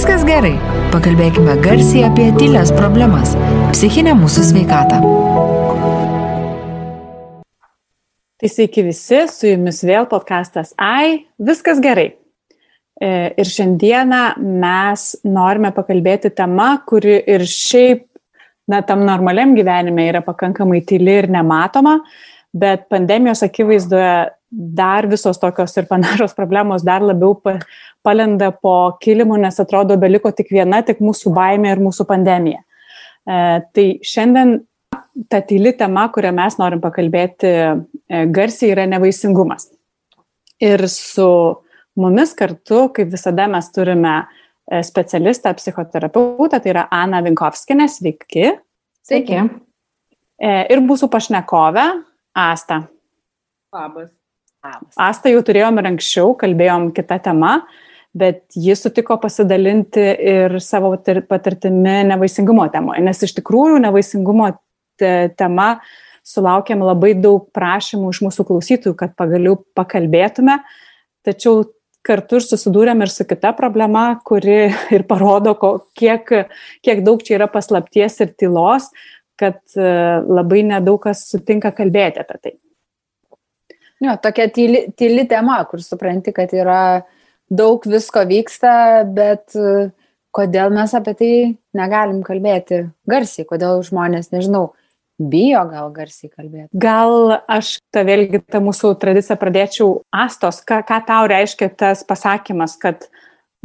Viskas gerai. Pakalbėkime garsiai apie tylės problemas - psichinę mūsų sveikatą. Tai sveiki visi, su jumis vėl podkastas AI, viskas gerai. E, ir šiandieną mes norime pakalbėti tema, kuri ir šiaip, na, tam normaliam gyvenime yra pakankamai tyli ir nematoma, bet pandemijos akivaizdoje dar visos tokios ir panašios problemos dar labiau palenda po kilimu, nes atrodo beliko tik viena, tik mūsų baimė ir mūsų pandemija. E, tai šiandien ta tyli tema, kurią mes norim pakalbėti e, garsiai, yra nevaisingumas. Ir su mumis kartu, kaip visada, mes turime e, specialistą, psichoterapeutą, tai yra Ana Vinkovskinė, sveiki. Sveiki. E, ir mūsų pašnekovė, Asta. Labas. Asta jau turėjom ir anksčiau, kalbėjom kitą temą, bet ji sutiko pasidalinti ir savo patirtimi nevaisingumo temoje, nes iš tikrųjų nevaisingumo tema sulaukėm labai daug prašymų iš mūsų klausytojų, kad pagaliau pakalbėtume, tačiau kartu ir susidūrėm ir su kita problema, kuri ir parodo, kiek, kiek daug čia yra paslapties ir tylos, kad e, labai nedaug kas sutinka kalbėti apie tai. Jo, tokia tyli, tyli tema, kur supranti, kad yra daug visko vyksta, bet e, kodėl mes apie tai negalim kalbėti garsiai, kodėl žmonės, nežinau, bijo gal garsiai kalbėti. Gal aš tą vėlgi tą mūsų tradiciją pradėčiau astos, ką, ką tau reiškia tas pasakymas, kad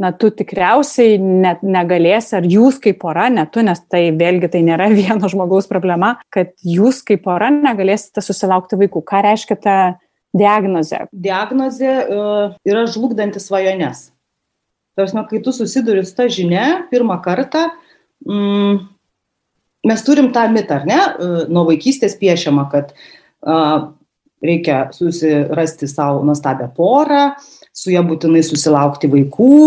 na, tu tikriausiai net negalėsi, ar jūs kaip pora, ne tu, nes tai vėlgi tai nėra vieno žmogaus problema, kad jūs kaip pora negalėsite susilaukti vaikų. Ką reiškia ta diagnozė? Diagnozė uh, yra žlugdantis svajonės. Tarsi, kai tu susiduri su ta žinia pirmą kartą, mm, mes turim tą mitą, ar ne, e, nuo vaikystės piešiama, kad a, reikia susirasti savo nuostabią porą, su ją būtinai susilaukti vaikų,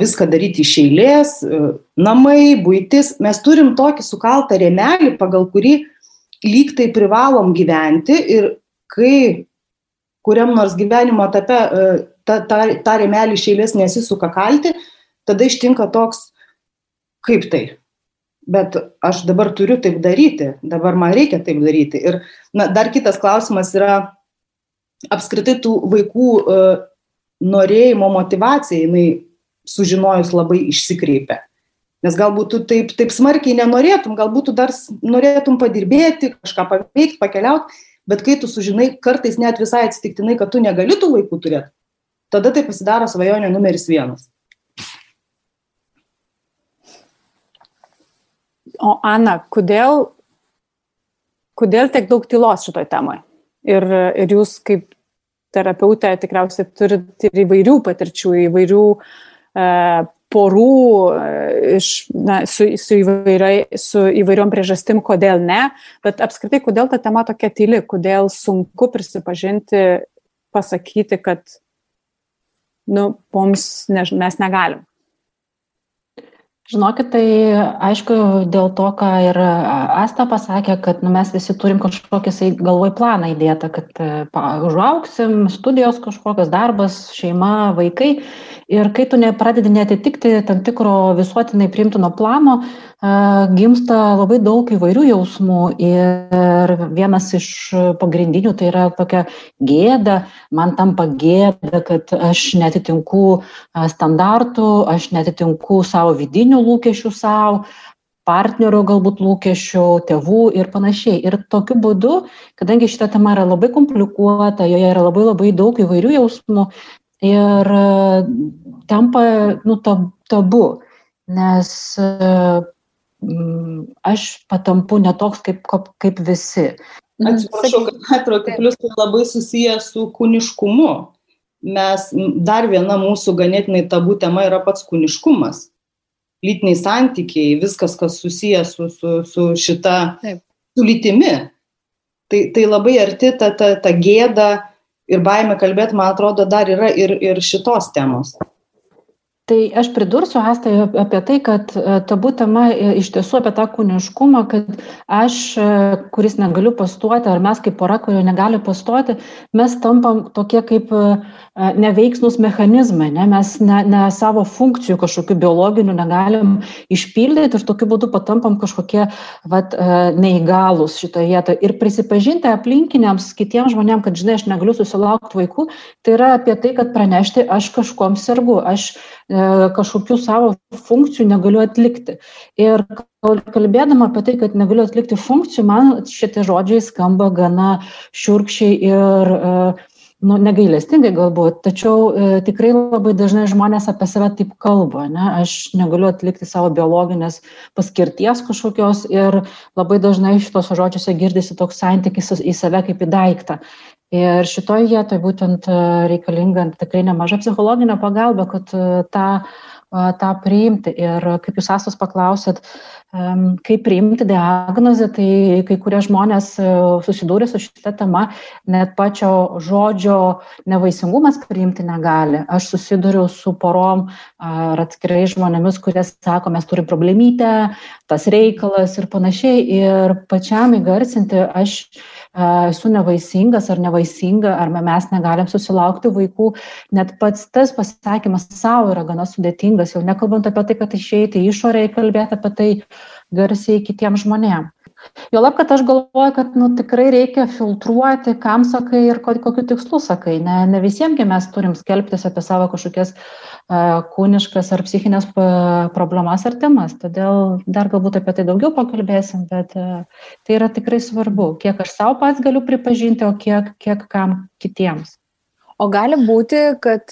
viską daryti iš eilės, e, namai, būtis. Mes turim tokį sukaltą rėmelį, pagal kurį lyg tai privalom gyventi ir kai kuriam nors gyvenimo etape tą, tą, tą rėmelį iš eilės nesisuka kalti, tada ištinka toks, kaip tai, bet aš dabar turiu taip daryti, dabar man reikia taip daryti. Ir na, dar kitas klausimas yra apskritai tų vaikų uh, norėjimo motivacija, jinai sužinojus labai išsikreipia. Nes galbūt tu taip, taip smarkiai nenorėtum, galbūt tu dar norėtum padirbėti, kažką paveikti, pakeliauti, bet kai tu sužinai kartais net visai atsitiktinai, kad tu negali tų vaikų turėti, tada tai pasidaro svajonė numeris vienas. O Ana, kodėl, kodėl tiek daug tylos šitoj temai? Ir, ir jūs kaip terapeutė tikriausiai turite ir įvairių patirčių, įvairių e, porų e, iš, na, su, su, įvairiai, su įvairiom priežastim, kodėl ne, bet apskritai, kodėl ta tema tokia tyli, kodėl sunku prisipažinti, pasakyti, kad nu, mums ne, mes negalim. Žinokit, tai aišku, dėl to, ką ir Asta pasakė, kad nu, mes visi turim kažkokį galvoj planą įdėtą, kad pa, užauksim, studijos kažkokios, darbas, šeima, vaikai. Ir kai tu nepradedi netitikti tam tikro visuotinai primtino plano, gimsta labai daug įvairių jausmų. Ir vienas iš pagrindinių tai yra tokia gėda, man tampa gėda, kad aš netitinku standartų, aš netitinku savo vidinių lūkesčių savo partnerio galbūt lūkesčių, tėvų ir panašiai. Ir tokiu būdu, kadangi šita tema yra labai komplikuota, joje yra labai labai daug įvairių jausmų, ir e, tampa nu, tabu, nes e, aš patampu netoks kaip, kaip visi. Atsiprašau, kad atrodo, plius tai labai susijęs su kūniškumu. Mes, dar viena mūsų ganėtinai tabų tema yra pats kūniškumas. Lytiniai santykiai, viskas, kas susijęs su, su, su šita, Taip. su lytimi. Tai, tai labai arti ta, ta, ta gėda, ir baimė kalbėti, man atrodo, dar yra ir, ir šitos temos. Tai aš pridursiu, Asta, apie tai, kad e, tabu tema e, iš tiesų apie tą kūniškumą, kad aš, e, kuris negaliu pastuoti, ar mes kaip pora, kurio negali pastuoti, mes tampam tokie kaip neveiksnus mechanizmai, ne? mes ne, ne savo funkcijų kažkokių biologinių negalim išpildyti ir tokiu būdu patampam kažkokie vat, neįgalus šitoje vietoje. Ir prisipažinti aplinkiniams, kitiems žmonėms, kad žinai, aš negaliu susilaukti vaikų, tai yra apie tai, kad pranešti, aš kažkom sergu, aš kažkokių savo funkcijų negaliu atlikti. Ir kalbėdama apie tai, kad negaliu atlikti funkcijų, man šitie žodžiai skamba gana šiurkščiai ir uh, nu, negailestingai galbūt, tačiau e, tikrai labai dažnai žmonės apie save taip kalba, ne? aš negaliu atlikti savo biologinės paskirties kažkokios ir labai dažnai šitos žodžiuose girdisi toks santykis į save kaip į daiktą. Ir šitoj vietoj būtent e, reikalinga tikrai nemaža psichologinė pagalba, kad e, tą, e, tą priimti. Ir kaip jūs asas paklausėt, kaip priimti diagnozę, tai kai kurie žmonės susidūrė su šitą temą, net pačio žodžio nevaisingumas priimti negali. Aš susiduriu su porom ar atskirai žmonėmis, kurie sako, mes turime problemytę, tas reikalas ir panašiai. Ir pačiam įgarsinti aš esu nevaisingas ar nevaisinga, ar mes negalim susilaukti vaikų, net pats tas pasakymas savo yra gana sudėtingas, jau nekalbant apie tai, kad išeiti išorėje ir kalbėti apie tai garsiai kitiems žmonėms. Jo lab, kad aš galvoju, kad nu, tikrai reikia filtruoti, kam sakai ir kokiu tikslu sakai. Ne, ne visiemgi mes turim skelbtis apie savo kažkokias uh, kūniškas ar psichinės problemas ar temas. Todėl dar galbūt apie tai daugiau pakalbėsim, bet tai yra tikrai svarbu, kiek aš savo pats galiu pripažinti, o kiek, kiek kam kitiems. O gali būti, kad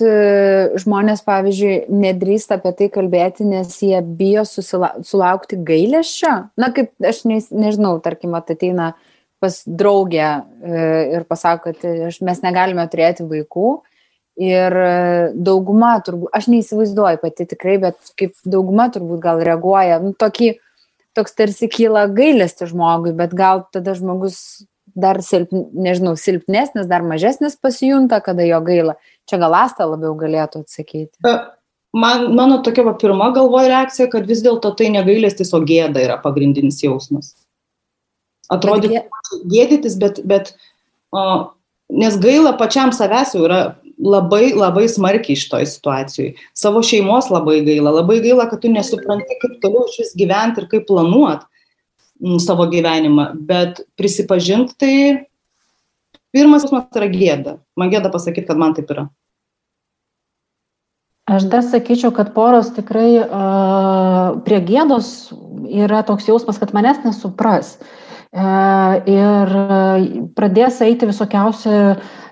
žmonės, pavyzdžiui, nedrįsta apie tai kalbėti, nes jie bijo susila sulaukti gailėščio? Na, kaip aš ne, nežinau, tarkim, ateina pas draugę ir pasako, kad mes negalime turėti vaikų Ir e, dauguma turbūt, aš neįsivaizduoju pati tikrai, bet kaip dauguma turbūt gal reaguoja, nu, tokį, toks tarsi kyla gailesti žmogui, bet gal tada žmogus dar silp, nežinau, silpnesnis, dar mažesnis pasijunta, kada jo gaila. Čia gal asta labiau galėtų atsakyti. E, man, mano tokia va, pirma galvoja reakcija, kad vis dėlto tai negailestis, o gėda yra pagrindinis jausmas. Atrodytų bet gėdytis, bet, bet o, nes gaila pačiam savęs jau yra labai labai smarkiai šitoj situacijoj savo šeimos labai gaila labai gaila kad tu nesupranti kaip toliau išvis gyvent ir kaip planuot m, savo gyvenimą bet prisipažint tai pirmas jausmas yra gėda man gėda pasakyt kad man taip yra Aš dar sakyčiau, kad poros tikrai uh, prie gėdos yra toks jausmas, kad manęs nesupras. Uh, ir uh, pradės eiti visokiausi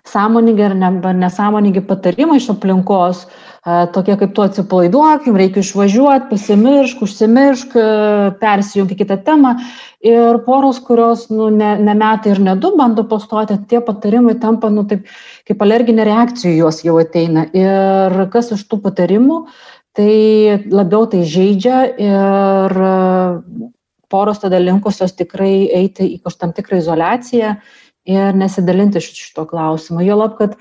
sąmoningi ar ne, nesąmoningi patarimai iš aplinkos, tokie kaip tu atsipalaiduok, jums reikia išvažiuoti, pasimiršk, užsimiršk, persijunk į kitą temą. Ir poros, kurios nu, ne, ne metai ir ne du bando pastoti, tie patarimai tampa nu, taip, kaip alerginė reakcija juos jau ateina. Ir kas iš tų patarimų, tai labiau tai žaidžia ir poros tada linkusios tikrai eiti į kažkam tikrą izolaciją ir nesidalinti šito klausimo. Jo lab, kad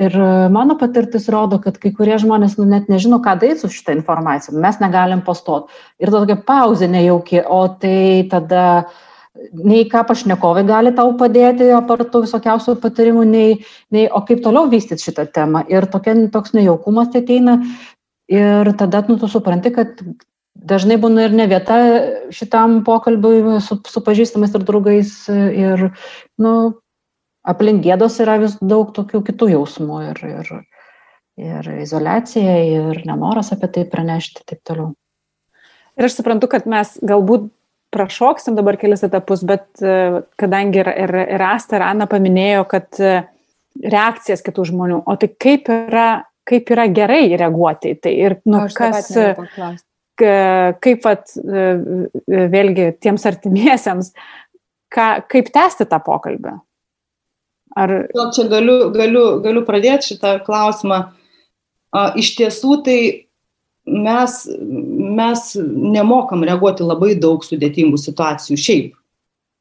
ir mano patirtis rodo, kad kai kurie žmonės nu, net nežino, ką daryti su šitą informaciją. Mes negalim postot. Ir tokia pauzė nejauki, o tai tada nei ką pašnekovai gali tau padėti, apartų visokiausių patarimų, nei, nei o kaip toliau vystyti šitą temą. Ir tokia, toks nejaukumas ateina ir tada nu, tu supranti, kad dažnai būna ir ne vieta šitam pokalbiui su, su pažįstamais ir draugais ir, nu, aplink gėdos yra vis daug tokių kitų jausmų ir, ir, ir izolacija, ir nenoras apie tai pranešti ir taip toliau. Ir aš suprantu, kad mes galbūt prašoksim dabar kelis etapus, bet kadangi ir, ir, ir Asta ir Ana paminėjo, kad reakcijas kitų žmonių, o tai kaip yra, kaip yra gerai reaguoti į tai ir nu, kas, kaip vat, e, e, vėlgi tiems artimiesiems, ką, kaip tęsti tą pokalbį? Ar... Gal čia galiu, galiu, galiu pradėti šitą klausimą. Iš tiesų tai mes, mes nemokam reaguoti labai daug sudėtingų situacijų šiaip.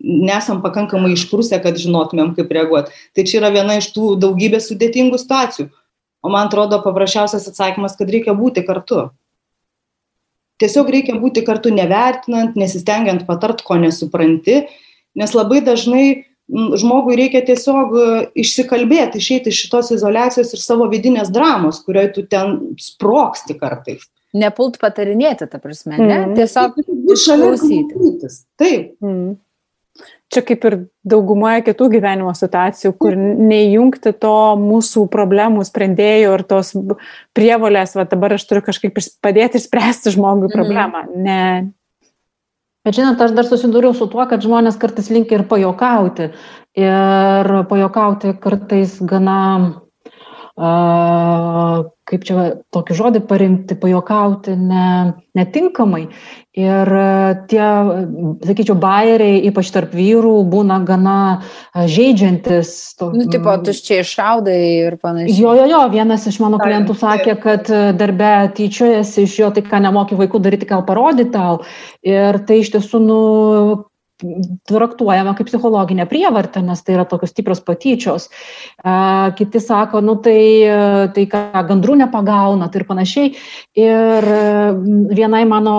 Nesam pakankamai išprusę, kad žinotumėm, kaip reaguoti. Tai čia yra viena iš tų daugybės sudėtingų situacijų. O man atrodo paprasčiausias atsakymas, kad reikia būti kartu. Tiesiog reikia būti kartu nevertinant, nesistengiant patart, ko nesupranti, nes labai dažnai žmogui reikia tiesiog e, išsikalbėti, išeiti iš šitos izolacijos ir savo vidinės dramos, kurioje tu ten sproksti kartais. Nepult patarinėti, ta prasme, ne? Mm. Tiesiog išklausyti. Taip. Mm. Čia kaip ir daugumoje kitų gyvenimo situacijų, kur neįjungti to mūsų problemų sprendėjų ir tos prievolės, va dabar aš turiu kažkaip padėti spręsti žmogui mhm. problemą. Mm. Ne, Bet žinot, aš dar susidūriau su tuo, kad žmonės kartais linkia ir pajokauti. Ir pajokauti kartais gana kaip čia tokį žodį parinkti, pajokauti ne, netinkamai. Ir tie, sakyčiau, bairiai, ypač tarp vyrų, būna gana žaidžiantis. To, nu, tipo, tuščiai šaudai ir panašiai. Jo, jo, jo, vienas iš mano klientų sakė, kad darbe tyčiojasi iš jo, tai ką nemoki vaikų daryti, gal parodyti tau. Ir tai iš tiesų, nu, traktuojama kaip psichologinė prievarta, nes tai yra tokios stiprios patyčios. Kiti sako, nu tai, tai ką gandrų nepagauna, tai ir panašiai. Ir vienai mano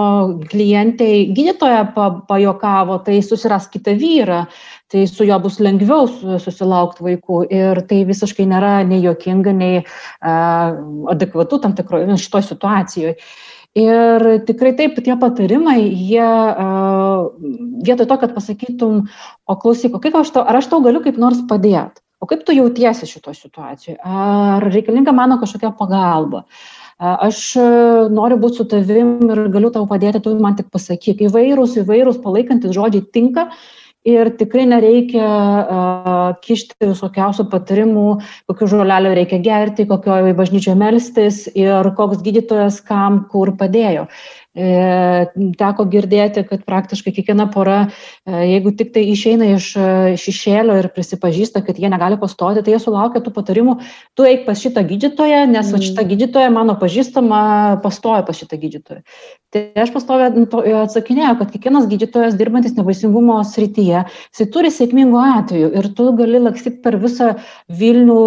klientai gydytoja pajokavo, tai susiras kitą vyrą, tai su juo bus lengviau susilaukti vaikų. Ir tai visiškai nėra nei jokinga, nei adekvatu tam tikroje šitoje situacijoje. Ir tikrai taip, tie patarimai, jie vietoj to, kad pasakytum, o klausyk, o kaip aš tau, ar aš tau galiu kaip nors padėti, o kaip tu jautiesi šitoje situacijoje, ar reikalinga mano kažkokia pagalba. Aš noriu būti su tavim ir galiu tau padėti, tu man tik pasakyk. Įvairūs, įvairūs palaikantis žodžiai tinka, ir tikrai nereikia kišti visokiausių patarimų, kokiu žoleliu reikia gerti, kokioje bažnyčioje melstis ir koks gydytojas kam kur padėjo. E, teko girdėti, kad praktiškai kiekviena pora, e, jeigu tik tai išeina iš e, šešėlio ir prisipažįsta, kad jie negali pastoti, tai jie sulaukia tų patarimų, tu eik pas šitą gydytoją, nes mm. šitą gydytoją mano pažįstama pastoja pas šitą gydytoją. Tai aš pastovę atsakinėjau, kad kiekvienas gydytojas dirbantis nevaisingumo srityje, jisai turi sėkmingų atvejų ir tu gali laksyti per visą Vilnių,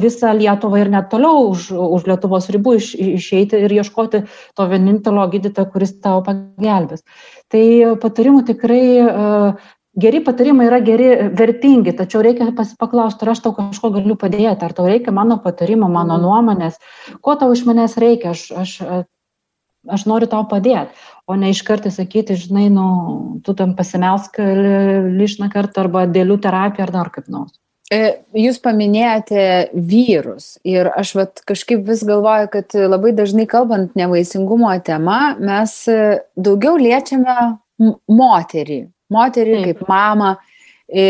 visą Lietuvą ir net toliau už, už Lietuvos ribų iš, išeiti ir ieškoti to vienintelio gydytojo gydytoją, kuris tau pagelbės. Tai patarimų tikrai uh, geri patarimai yra geri, vertingi, tačiau reikia paklausti, ar aš tau kažko galiu padėti, ar tau reikia mano patarimo, mano mhm. nuomonės, ko tau iš manęs reikia, aš, aš, aš noriu tau padėti, o ne iš karto sakyti, žinai, nu, tu tam pasimelsk lišną kartą arba dėlių terapiją ar dar kaip nors. E, jūs paminėjote vyrus ir aš vat, kažkaip vis galvoju, kad labai dažnai kalbant nevaisingumo tema, mes daugiau liečiame moterį, moterį Taip. kaip mamą, e,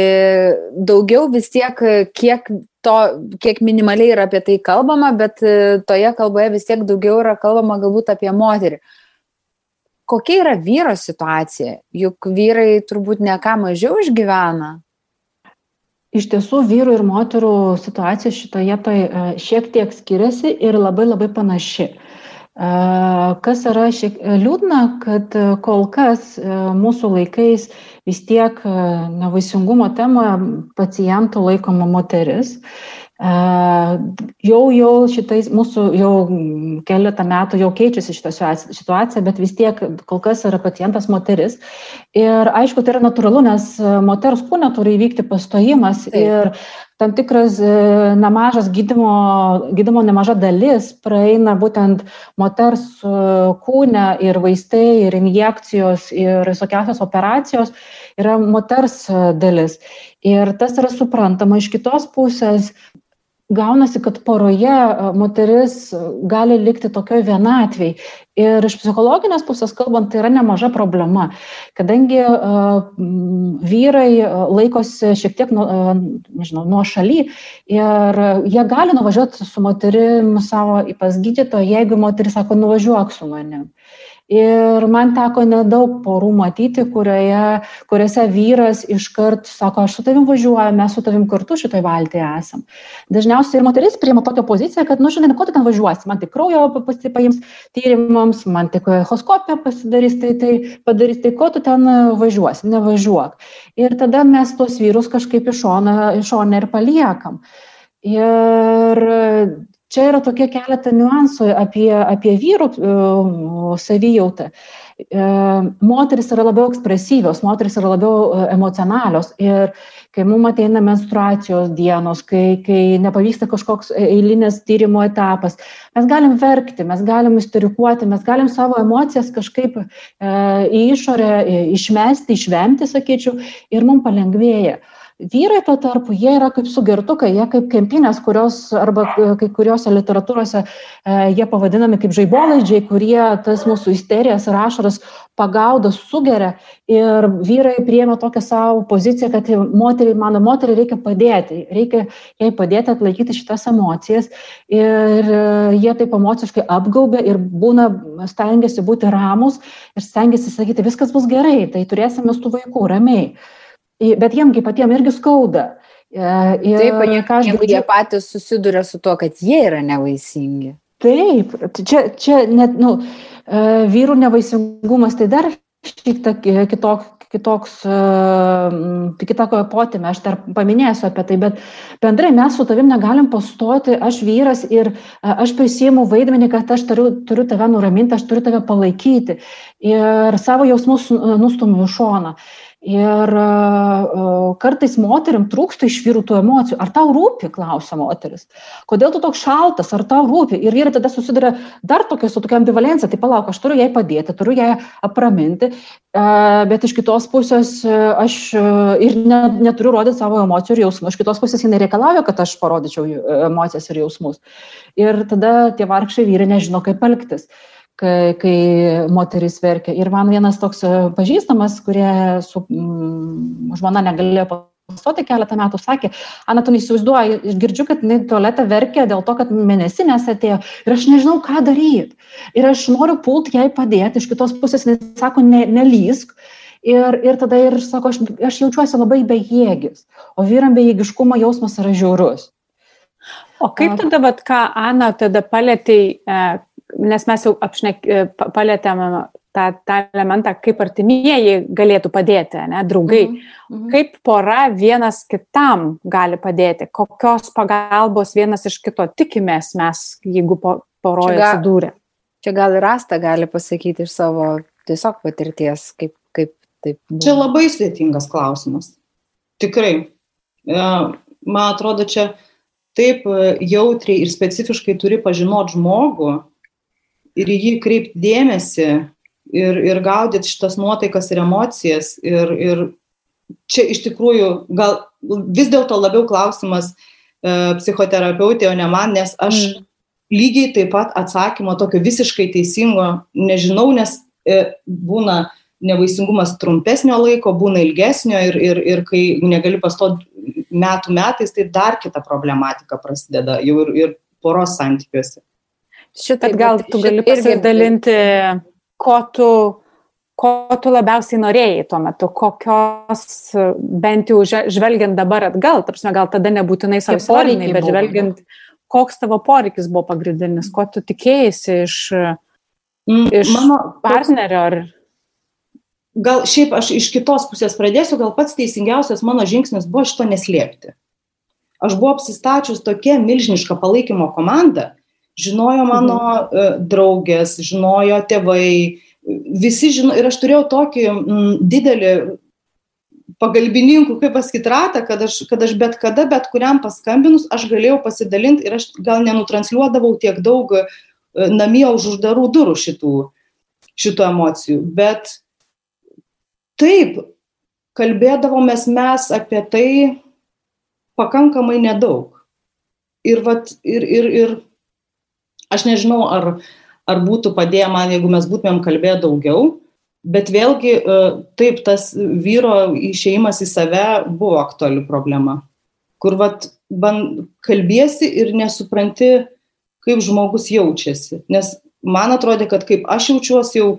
daugiau vis tiek, kiek, to, kiek minimaliai yra apie tai kalbama, bet e, toje kalboje vis tiek daugiau yra kalbama galbūt apie moterį. Kokia yra vyro situacija? Juk vyrai turbūt ne ką mažiau išgyvena. Iš tiesų, vyrų ir moterų situacija šitoje vietoje šiek tiek skiriasi ir labai labai panaši. E, kas yra šiek liūdna, kad kol kas e, mūsų laikais vis tiek e, nevaisingumo temoje pacientų laikoma moteris Jau, jau šitais mūsų jau keletą metų jau keičiasi šitą situaciją, bet vis tiek kol kas yra pacientas moteris. Ir aišku, tai yra natūralu, nes moters kūne turi įvykti pastojimas Taip. ir tam tikras e, nemažas gydimo, gydimo nemaža dalis praeina būtent moters e, kūne ir vaistai, ir injekcijos, ir visokiausios operacijos yra moters e, dalis. Ir tas yra suprantama iš kitos pusės gaunasi, kad poroje e, moteris e, gali likti tokioj vienatviai. Ir iš psichologinės pusės kalbant, tai yra nemaža problema, kadangi uh, vyrai laikosi šiek tiek, nu, nežinau, nuo šaly ir jie gali nuvažiuoti su moterim savo pas gydytoją, jeigu moteris sako, nuvažiuok su manim. Ir man teko nedaug porų matyti, kurioje, kuriuose vyras iškart sako, aš su tavim važiuoju, mes su tavim kartu šitoj valtyje esam. Dažniausiai ir moteris priima tokią poziciją, kad, nu, žinai, ko tu ten važiuosi, man tik kraujo paims tyrimams, man tik echoskopiją pasidarys, tai, tai padarys, tai ko tu ten važiuosi, nevažiuok. Ir tada mes tuos vyrus kažkaip iš šono, iš šono ir paliekam. Ir čia yra tokie keletą niuansų apie, apie vyrų uh, savijautą. Uh, moteris yra labiau ekspresyvios, moteris yra labiau uh, emocionalios ir kai mums ateina menstruacijos dienos, kai, kai nepavyksta kažkoks eilinis tyrimo etapas, mes galim verkti, mes galim isterikuoti, mes galim savo emocijas kažkaip e, į išorę e, išmesti, išvemti, sakyčiau, ir mums palengvėja. Vyrai tuo tarpu, jie yra kaip sugertukai, jie kaip kempinės, kurios arba kai kuriuose literatūrose e, jie pavadinami kaip žaibolaidžiai, kurie tas mūsų isterijas ir ašaras pagaudo, sugeria. Ir vyrai priema tokią savo poziciją, kad moteriai, mano moteriai reikia padėti, reikia jai padėti atlaikyti šitas emocijas. Ir e, jie taip emociškai apgaubia ir būna, stengiasi būti ramus ir stengiasi sakyti, viskas bus gerai, tai turėsime su vaikų ramiai bet jiemgi patiems irgi skauda. E, ir Taip, jie, ką aš girdžiu, jie patys susiduria su tuo, kad jie yra nevaisingi. Taip, čia, čia net, nu, e, vyrų nevaisingumas tai dar šiek tiek kitoks, kitoks, kitokio potėme, aš dar paminėsiu apie tai, bet bendrai mes su tavim negalim pastoti, aš vyras ir e, aš prisijimu vaidmenį, kad aš turiu, turiu tave nuraminti, aš turiu tave palaikyti ir savo jausmus nustumiu į šoną. Ir kartais moteriam trūksta iš vyrų tų emocijų. Ar tau rūpi, klausia moteris. Kodėl tu toks šaltas, ar tau rūpi? Ir vyrai tada susiduria dar tokia su tokia ambivalencija. Tai palauk, aš turiu jai padėti, turiu ją apraminti, bet iš kitos pusės aš ir ne, neturiu rodyti savo emocijų ir jausmų. Iš kitos pusės jinai reikalauja, kad aš parodyčiau emocijas ir jausmus. Ir tada tie vargšai vyrai nežino, kaip elgtis kai, kai moteris verkia. Ir man vienas toks e, pažįstamas, kurie su mm, žmona negalėjo pastoti keletą metų, sakė, Ana, tu neįsivaizduoji, girdžiu, kad jinai tualetą verkia dėl to, kad mėnesinės atėjo ir aš nežinau, ką daryti. Ir aš noriu pult jai padėti, iš kitos pusės jinai sako, ne, nelysk. Ir, ir tada ir sako, aš, aš jaučiuosi labai bejėgis, o vyram bejėgiškumo jausmas yra žiaurus. O kaip tada, vat, ką Ana tada palėtėjai, nes mes jau apšnek, e, palėtėm tą, tą elementą, kaip artimieji galėtų padėti, ne, draugai. Mm -hmm. Kaip pora vienas kitam gali padėti, kokios pagalbos vienas iš kito tikimės mes, jeigu po, poroje čia atsidūrė. Čia gal ir Asta gali pasakyti iš savo tiesiog patirties, kaip, kaip taip. Buvo. Čia labai sudėtingas klausimas. Tikrai. E, man atrodo, čia taip e, jautriai ir specifiškai turi pažinoti žmogų, ir į jį kreipti dėmesį ir, ir gaudyti šitas nuotaikas ir emocijas. Ir, ir čia iš tikrųjų gal vis dėlto labiau klausimas e, psichoterapeutė, o ne man, nes aš mm. lygiai taip pat atsakymo tokio visiškai teisingo nežinau, nes e, būna nevaisingumas trumpesnio laiko, būna ilgesnio ir, ir, ir kai negali pastoti metų metais, tai dar kita problematika prasideda jau ir, ir poros santykiuose. Šitai gal tu gali pasidalinti, ko tu, ko tu labiausiai norėjai tuo metu, kokios, bent jau žvelgiant dabar atgal, tarsi gal tada nebūtinai savo poreikiai, bet žvelgiant, koks tavo poreikis buvo pagrindinis, ko tu tikėjai iš, mm, iš mano partnerio ar gal šiaip aš iš kitos pusės pradėsiu, gal pats teisingiausias mano žingsnis buvo šito neslėpti. Aš buvau apsistačius tokia milžiniška palaikymo komanda, žinojo mano mhm. draugės, žinojo tėvai, visi žino, ir aš turėjau tokį m, didelį pagalbininkų, kaip pasakyti, ratą, kad aš, kad aš bet kada, bet kuriam paskambinus, aš galėjau pasidalinti ir aš gal nenutransliuodavau tiek daug namie už uždarų durų šitų, šitų emocijų. Bet taip, kalbėdavomės mes apie tai pakankamai nedaug. Ir, vat, ir, ir, ir Aš nežinau, ar, ar būtų padėję man, jeigu mes būtumėm kalbėję daugiau, bet vėlgi e, taip, tas vyro išėjimas į save buvo aktuali problema, kur vat, ban, kalbėsi ir nesupranti, kaip žmogus jaučiasi. Nes man atrodė, kad kaip aš jaučiuosi, jau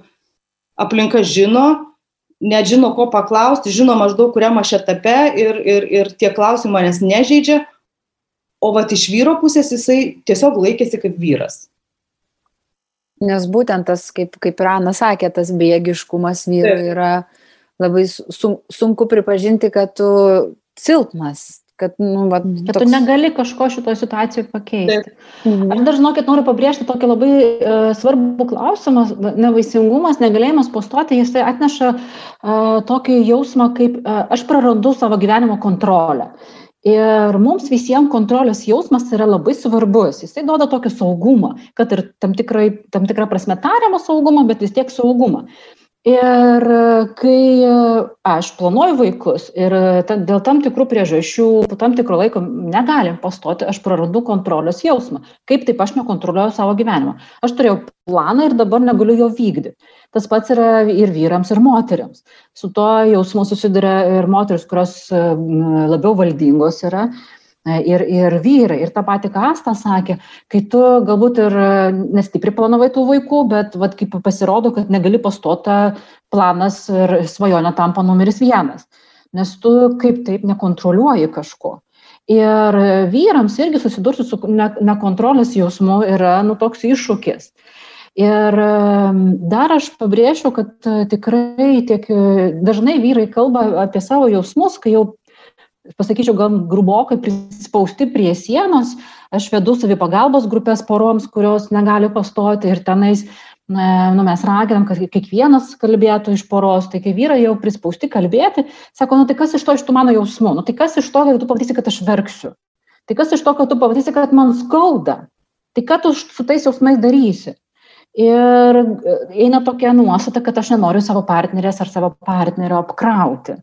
aplinka žino, net žino, ko paklausti, žino maždaug, kuriam aš etape ir, ir, ir tie klausimai manęs nežaidžia, o vat iš vyro pusės jisai tiesiog laikėsi kaip vyras. Nes būtent tas, kaip, kaip Rana sakė, tas bėgiškumas vyro yra labai sun, sunku pripažinti, kad tu silpnas, kad, nu, va, Kad tu negali kažko šitoje situacijoje pakeisti. Mhm. Aš dar, žinokit, noriu pabrėžti tokį labai uh, svarbų klausimą. Nevaisingumas, negalėjimas postoti, jis atneša uh, tokį jausmą, kaip uh, aš prarandu savo gyvenimo kontrolę. Ir mums visiems kontrolės jausmas yra labai svarbus. Jisai duoda tokį saugumą, kad ir tam, tikrai, tam tikrą prasme tariamą saugumą, bet vis tiek saugumą. Ir kai aš planuoju vaikus ir dėl tam tikrų priežasčių, po tam tikro laiko negalim pastoti, aš prarandu kontrolės jausmą. Kaip taip aš nekontroliuoju savo gyvenimą. Aš turėjau planą ir dabar negaliu jo vykdyti. Tas pats yra ir vyrams, ir moteriams. Su to jausmu susiduria ir moteris, kurios labiau valdingos yra ir, ir vyrai. Ir tą patį Kastą sakė, kai tu galbūt ir e, nestipri planavai tų vaikų, bet vat, kaip pasirodo, kad negali pastota planas ir svajonė tampa numeris vienas. Nes tu kaip taip nekontroliuoji kažko. Ir vyrams irgi susidurti su nekontrolės jausmu yra nu, toks iššūkis. Ir dar aš pabrėžiu, kad tikrai tiek dažnai vyrai kalba apie savo jausmus, kai jau pasakyčiau, gal grubokai prispausti prie sienos. Aš vedu savipagalbos grupės poroms, kurios negali pastoti ir tenais nu, mes raginam, kad kiekvienas kalbėtų iš poros, tai kai vyrai jau prispausti kalbėti, sako, nu tai kas iš to iš tų mano jausmų, nu tai kas iš to, kad tu pamatysi, kad aš verksiu, tai kas iš to, kad tu pamatysi, kad man skauda, tai ką tu su tais jausmais darysi. Ir eina tokia nuostata, kad aš nenoriu savo partnerės ar savo partnerio apkrauti.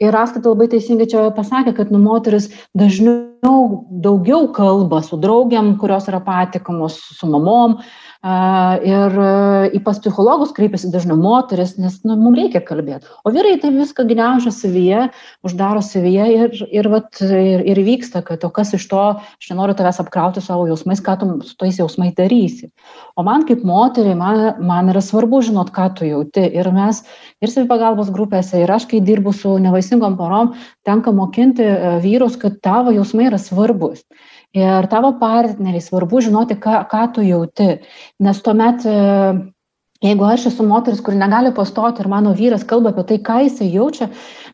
Ir Asta labai teisingai čia pasakė, kad nu, moteris dažniau daugiau kalba su draugiam, kurios yra patikamos, su mamom, Ir į pas psichologus kreipiasi dažnai moteris, nes nu, mums reikia kalbėti. O vyrai tai viską gniaužia savyje, uždaro savyje ir, ir, vat, ir, ir vyksta, kad o kas iš to, aš nenoriu tavęs apkrauti savo jausmais, ką tu su tais jausmais darysi. O man kaip moteriai, man, man yra svarbu žinot, ką tu jauti. Ir mes ir savipagalbos grupėse, ir aš, kai dirbu su nevaisingom porom, tenka mokinti e, vyrus, kad tavo jausmai yra svarbus ir tavo partneriai svarbu žinoti, ką, ką tu jauti. Nes tuomet, e, jeigu aš esu moteris, kuri negali pastoti ir mano vyras kalba apie tai, ką jisai jaučia,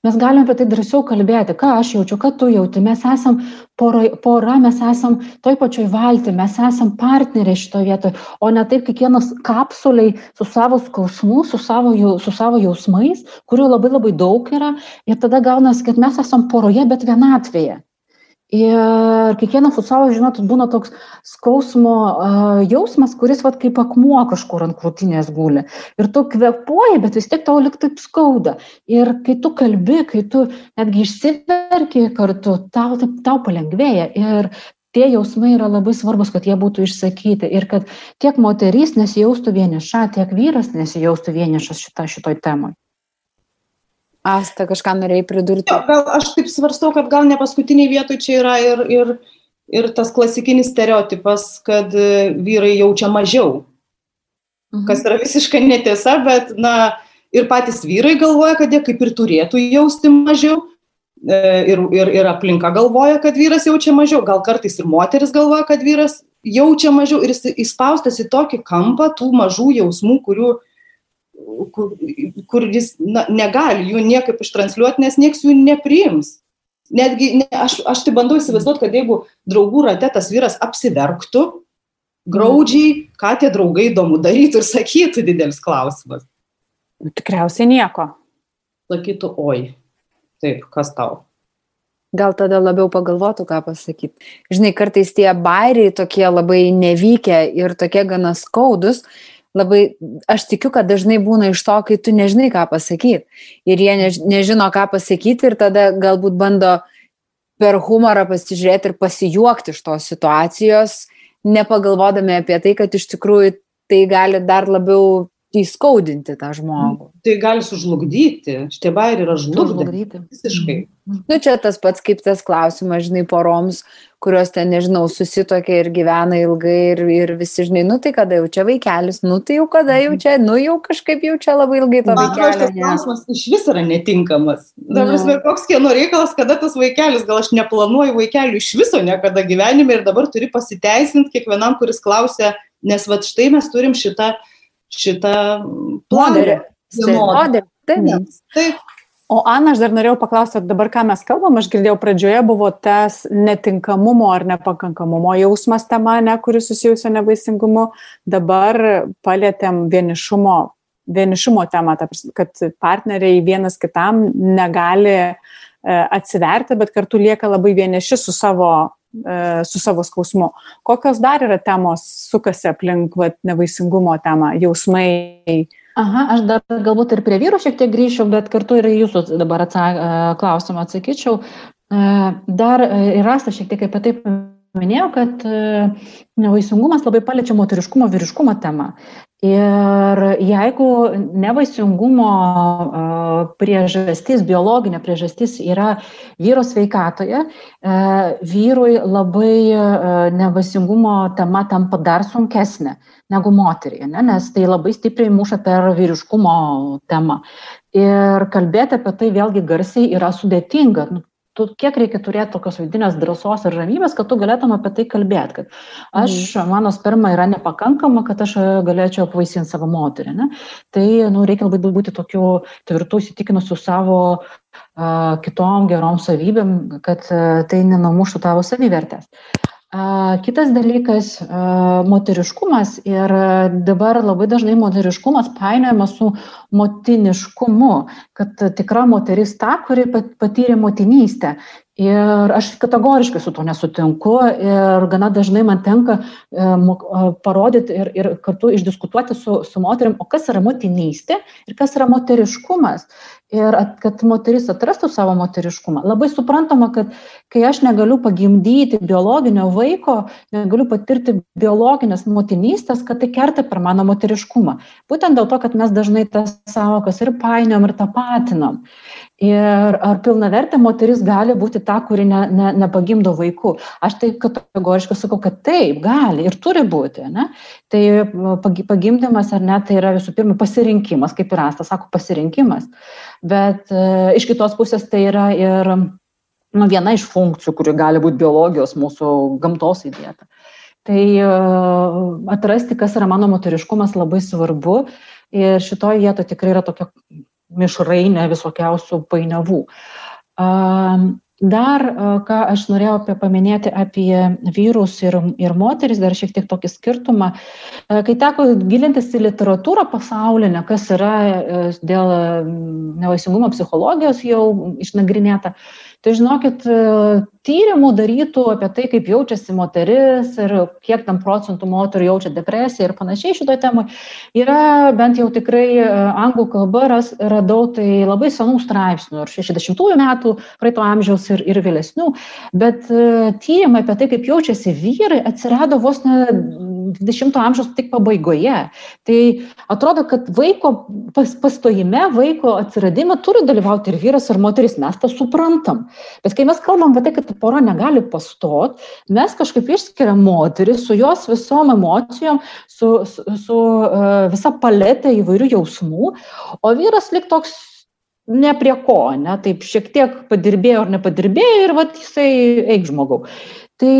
mes galime apie tai drąsiau kalbėti, ką aš jaučiu, ką tu jauti. Mes esam pora, pora mes esam toj pačioj valti, mes esam partneriai šitoje vietoje, o ne taip kiekvienas kapsuliai su savo skausmu, su savo, su savo jausmais, kurių labai labai daug yra. Ir tada gaunasi, kad mes esam poroje, bet vienatvėje. Ir kiekvienas savo, žinot, būna toks skausmo uh, jausmas, kuris vat, kaip akmuo kažkur ant krūtinės guli. Ir tu kvepuoji, bet vis tiek tau lik taip skauda. Ir kai tu kalbi, kai tu netgi išsiverki kartu, tau, taip, tau palengvėja. Ir tie jausmai yra labai svarbus, kad jie būtų išsakyti. Ir kad tiek moterys nesijaustų vieniša, tiek vyras nesijaustų vienišas šitą, šitoj temai. Asta, kažką norėjai pridurti? Jo, gal aš taip svarstau, kad gal ne paskutiniai vietoj čia yra ir, ir, ir tas klasikinis stereotipas, kad e, vyrai jaučia mažiau. Mhm. Kas yra visiškai netiesa, bet, na, ir patys vyrai galvoja, kad jie kaip ir turėtų jausti mažiau. E, ir, ir, ir aplinka galvoja, kad vyras jaučia mažiau, gal kartais ir moteris galvoja, kad vyras jaučia mažiau ir jis įspaustas į tokį kampą tų mažų jausmų, kurių, kur, kur jis na, negali jų niekaip ištransliuoti, nes nieks jų nepriims. Netgi ne, aš, aš tai bandau įsivaizduoti, kad jeigu draugų rate tas vyras apsiverktų, graudžiai, ką tie draugai įdomu darytų ir sakytų didelis klausimas. Nu, tikriausiai nieko. Sakytų, oi, taip, kas tau. Gal tada labiau pagalvotų, ką pasakyti. Žinai, kartais tie bairiai tokie labai nevykę ir tokie gana skaudus, labai, aš tikiu, kad dažnai būna iš to, kai tu nežinai, ką pasakyti. Ir jie než, nežino, ką pasakyti ir tada galbūt bando per humorą pasižiūrėti ir pasijuokti iš tos situacijos, nepagalvodami apie tai, kad iš tikrųjų tai gali dar labiau įskaudinti tą žmogų. Tai gali sužlugdyti. Šitie bairiai yra žlugdyti. Visiškai. Mm. Nu, čia tas pats kaip tas klausimas, žinai, poroms, kurios ten, nežinau, susitokia ir gyvena ilgai ir, ir visi, žinai, nu tai kada jau čia vaikelis, nu tai jau kada jau čia, nu jau kažkaip jau čia labai ilgai to vaikelio. Tas klausimas iš vis yra netinkamas. Dabar, nu. koks kieno reikalas, kada tas vaikelis, gal aš neplanuoju vaikelių iš viso niekada gyvenime ir dabar turi pasiteisinti kiekvienam, kuris klausia, nes va štai mes turim šitą šitą planą. Modelį. Taip. Taip. O Ana, aš dar norėjau paklausti, dabar ką mes kalbam, aš girdėjau pradžioje buvo tas netinkamumo ar nepakankamumo jausmas tema, ne, kuris susijusio nevaisingumu, dabar palėtėm vienišumo, vienišumo temą, kad partneriai vienas kitam negali e, atsiverti, bet kartu lieka labai vieniši su savo, su savo skausmu. Kokios dar yra temos sukasi aplink vat, nevaisingumo temą, jausmai, Aha, aš dar galbūt ir prie vyrų šiek tiek grįšiu, bet kartu ir jūsų dabar atsak, e, klausimą atsakyčiau. E, dar e, ir Rasta šiek tiek apie tai minėjau, kad nevaisingumas labai paliečia moteriškumo, vyriškumo temą. Ir jeigu nevaisingumo priežastis, biologinė priežastis yra vyro sveikatoje, vyrui labai nevaisingumo tema tampa dar sunkesnė negu moteriai, ne? nes tai labai stipriai muša per vyriškumo temą. Ir kalbėti apie tai vėlgi garsiai yra sudėtinga. Nu, tu, kiek reikia turėti tokios vidinės drąsos ir ramybės, kad tu galėtum apie tai kalbėti, kad aš, mm. mano sperma yra nepakankama, kad aš galėčiau apvaisinti savo moterį. Ne? Tai nu, reikia labai būti tokiu tvirtų įsitikinusiu savo uh, kitom gerom savybėm, kad uh, tai nenumuštų tavo savivertės. Kitas dalykas - moteriškumas ir dabar labai dažnai moteriškumas painiojamas su motiniškumu, kad tikra moteris ta, kuri patyrė motinystę. Ir aš kategoriškai su to nesutinku ir gana dažnai man tenka e, parodyti ir, ir kartu išdiskutuoti su, su moterim, o kas yra motinystė ir kas yra moteriškumas ir kad moteris atrastų savo moteriškumą. Labai suprantama, kad kai aš negaliu pagimdyti biologinio vaiko, negaliu patirti biologinės motinystės, kad tai kerta per mano moteriškumą. Būtent dėl to, kad mes dažnai tas savokas ir painiom, ir tapatinam. Ir ar pilnavertė moteris gali būti ta, kuri ne, ne, nepagimdo vaikų? Aš tai kategoriškai sakau, kad taip, gali ir turi būti. Ne? Tai pagimdymas ar ne, tai yra visų pirma pasirinkimas, kaip ir Asta sako, pasirinkimas. Bet e, iš kitos pusės tai yra ir nu, viena iš funkcijų, kuri gali būti biologijos mūsų gamtos įdėta. Tai e, atrasti, kas yra mano moteriškumas, labai svarbu. Ir šitoje vietoje tikrai yra tokia mišrainė visokiausių painiavų. Dar, ką aš norėjau apie paminėti apie vyrus ir, ir moteris, dar šiek tiek tokį skirtumą. Kai teko gilintis į literatūrą pasaulinę, kas yra e, dėl nevaisingumo psichologijos jau išnagrinėta, tai žinokit, tyrimų darytų apie tai, kaip jaučiasi moteris ir kiek tam procentų moterų jaučia depresiją ir panašiai šitoje temoje, yra bent jau tikrai e, anglų kalba ras, radau tai labai senų straipsnių, ir 60-ųjų metų, praeito amžiaus ir, ir vėlesnių, bet e, tyrimai apie tai, kaip jaučiasi vyrai, atsirado vos ne 20-ojo amžiaus tik pabaigoje. Tai atrodo, kad vaiko pas, pastojime, vaiko atsiradime turi dalyvauti ir vyras, ir moteris, mes tą suprantam. Bet kai mes kalbam apie tai, kad pora negali pastot, mes kažkaip išskiriam moterį su jos visom emocijom, su, su, su uh, visa paletė įvairių jausmų, o vyras lik toks ne prie ko, ne, taip šiek tiek padirbėjo ar nepadirbėjo ir vat jisai eik žmogau. Tai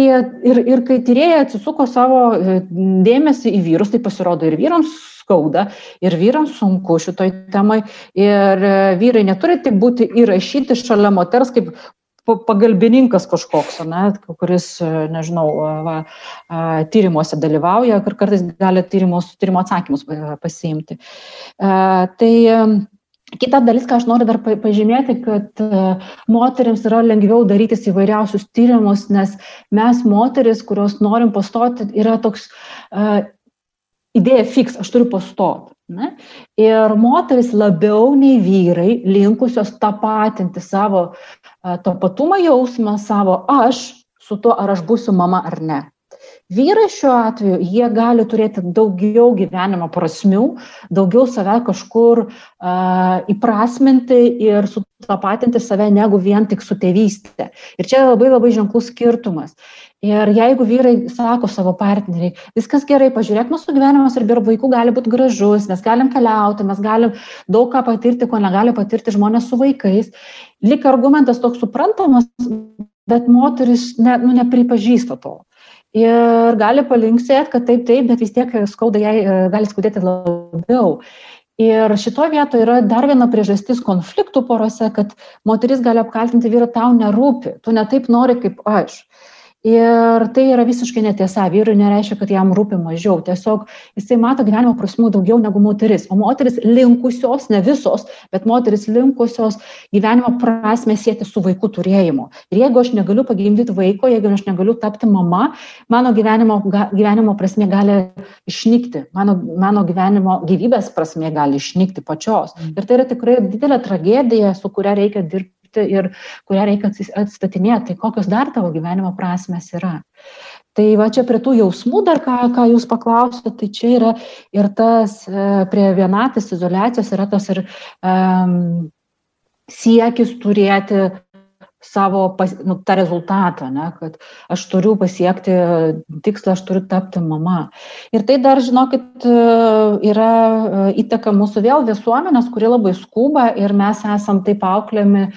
ir, ir kai tyrėjai atsisuko savo e, dėmesį į vyrus, tai pasirodo ir vyrams skauda, ir vyrams sunku šitoj temai, ir e, vyrai neturi tik būti įrašyti šalia moters kaip pagalbininkas kažkoks, ne, kuris, e, nežinau, e, va, tyrimuose dalyvauja ir kartais gali tyrimus, tyrimo atsakymus e, pasiimti. Tai Kita dalis, ką aš noriu dar pažymėti, kad moteriams yra lengviau darytis įvairiausius tyrimus, nes mes moteris, kurios norim pastoti, yra toks uh, idėja fix, aš turiu pastoti. Ne? Ir moteris labiau nei vyrai linkusios tapatinti savo tapatumą jausmą, savo aš su tuo, ar aš būsiu mama ar ne. Vyrai šiuo atveju, jie gali turėti daugiau gyvenimo prasmių, daugiau save kažkur uh, įprasminti ir sutapatinti save negu vien tik su tėvystė. Ir čia labai labai ženklus skirtumas. Ir jeigu vyrai sako savo partneriai, viskas gerai, pažiūrėk, mūsų gyvenimas ir be vaikų gali būti gražus, mes galim keliauti, mes galim daug ką patirti, ko negali patirti žmonės su vaikais, lik argumentas toks suprantamas, bet moteris ne, nu, nepripažįsta to. Ir gali palinksėti, kad taip, taip, bet vis tiek skauda jai, gali skaudėti labiau. Ir šitoje vietoje yra dar viena priežastis konfliktų porose, kad moteris gali apkaltinti vyrą, tau nerūpi, tu netaip nori kaip aš. Ir tai yra visiškai netiesa. Vyrui nereiškia, kad jam rūpi mažiau. Tiesiog jisai mato gyvenimo prasmių daugiau negu moteris. O moteris linkusios, ne visos, bet moteris linkusios gyvenimo prasme sėti su vaikų turėjimu. Ir jeigu aš negaliu pagimdyti vaiko, jeigu aš negaliu tapti mama, mano gyvenimo, gyvenimo prasme gali išnykti. Mano, mano gyvenimo gyvybės prasme gali išnykti pačios. Ir tai yra tikrai didelė tragedija, su kuria reikia dirbti dirbti ir kurią reikia atstatinėti, tai kokios dar tavo gyvenimo prasmes yra. Tai va čia prie tų jausmų dar, ką, ką jūs paklausėte, tai čia yra ir tas e, prie vienatės izolacijos yra tas ir um, siekis turėti savo pas, nu, tą rezultatą, ne, kad aš turiu pasiekti tikslą, aš turiu tapti mama. Ir tai dar, žinokit, e, yra e, įtaka mūsų vėl visuomenės, kuri labai skuba ir mes esam taip auklėmi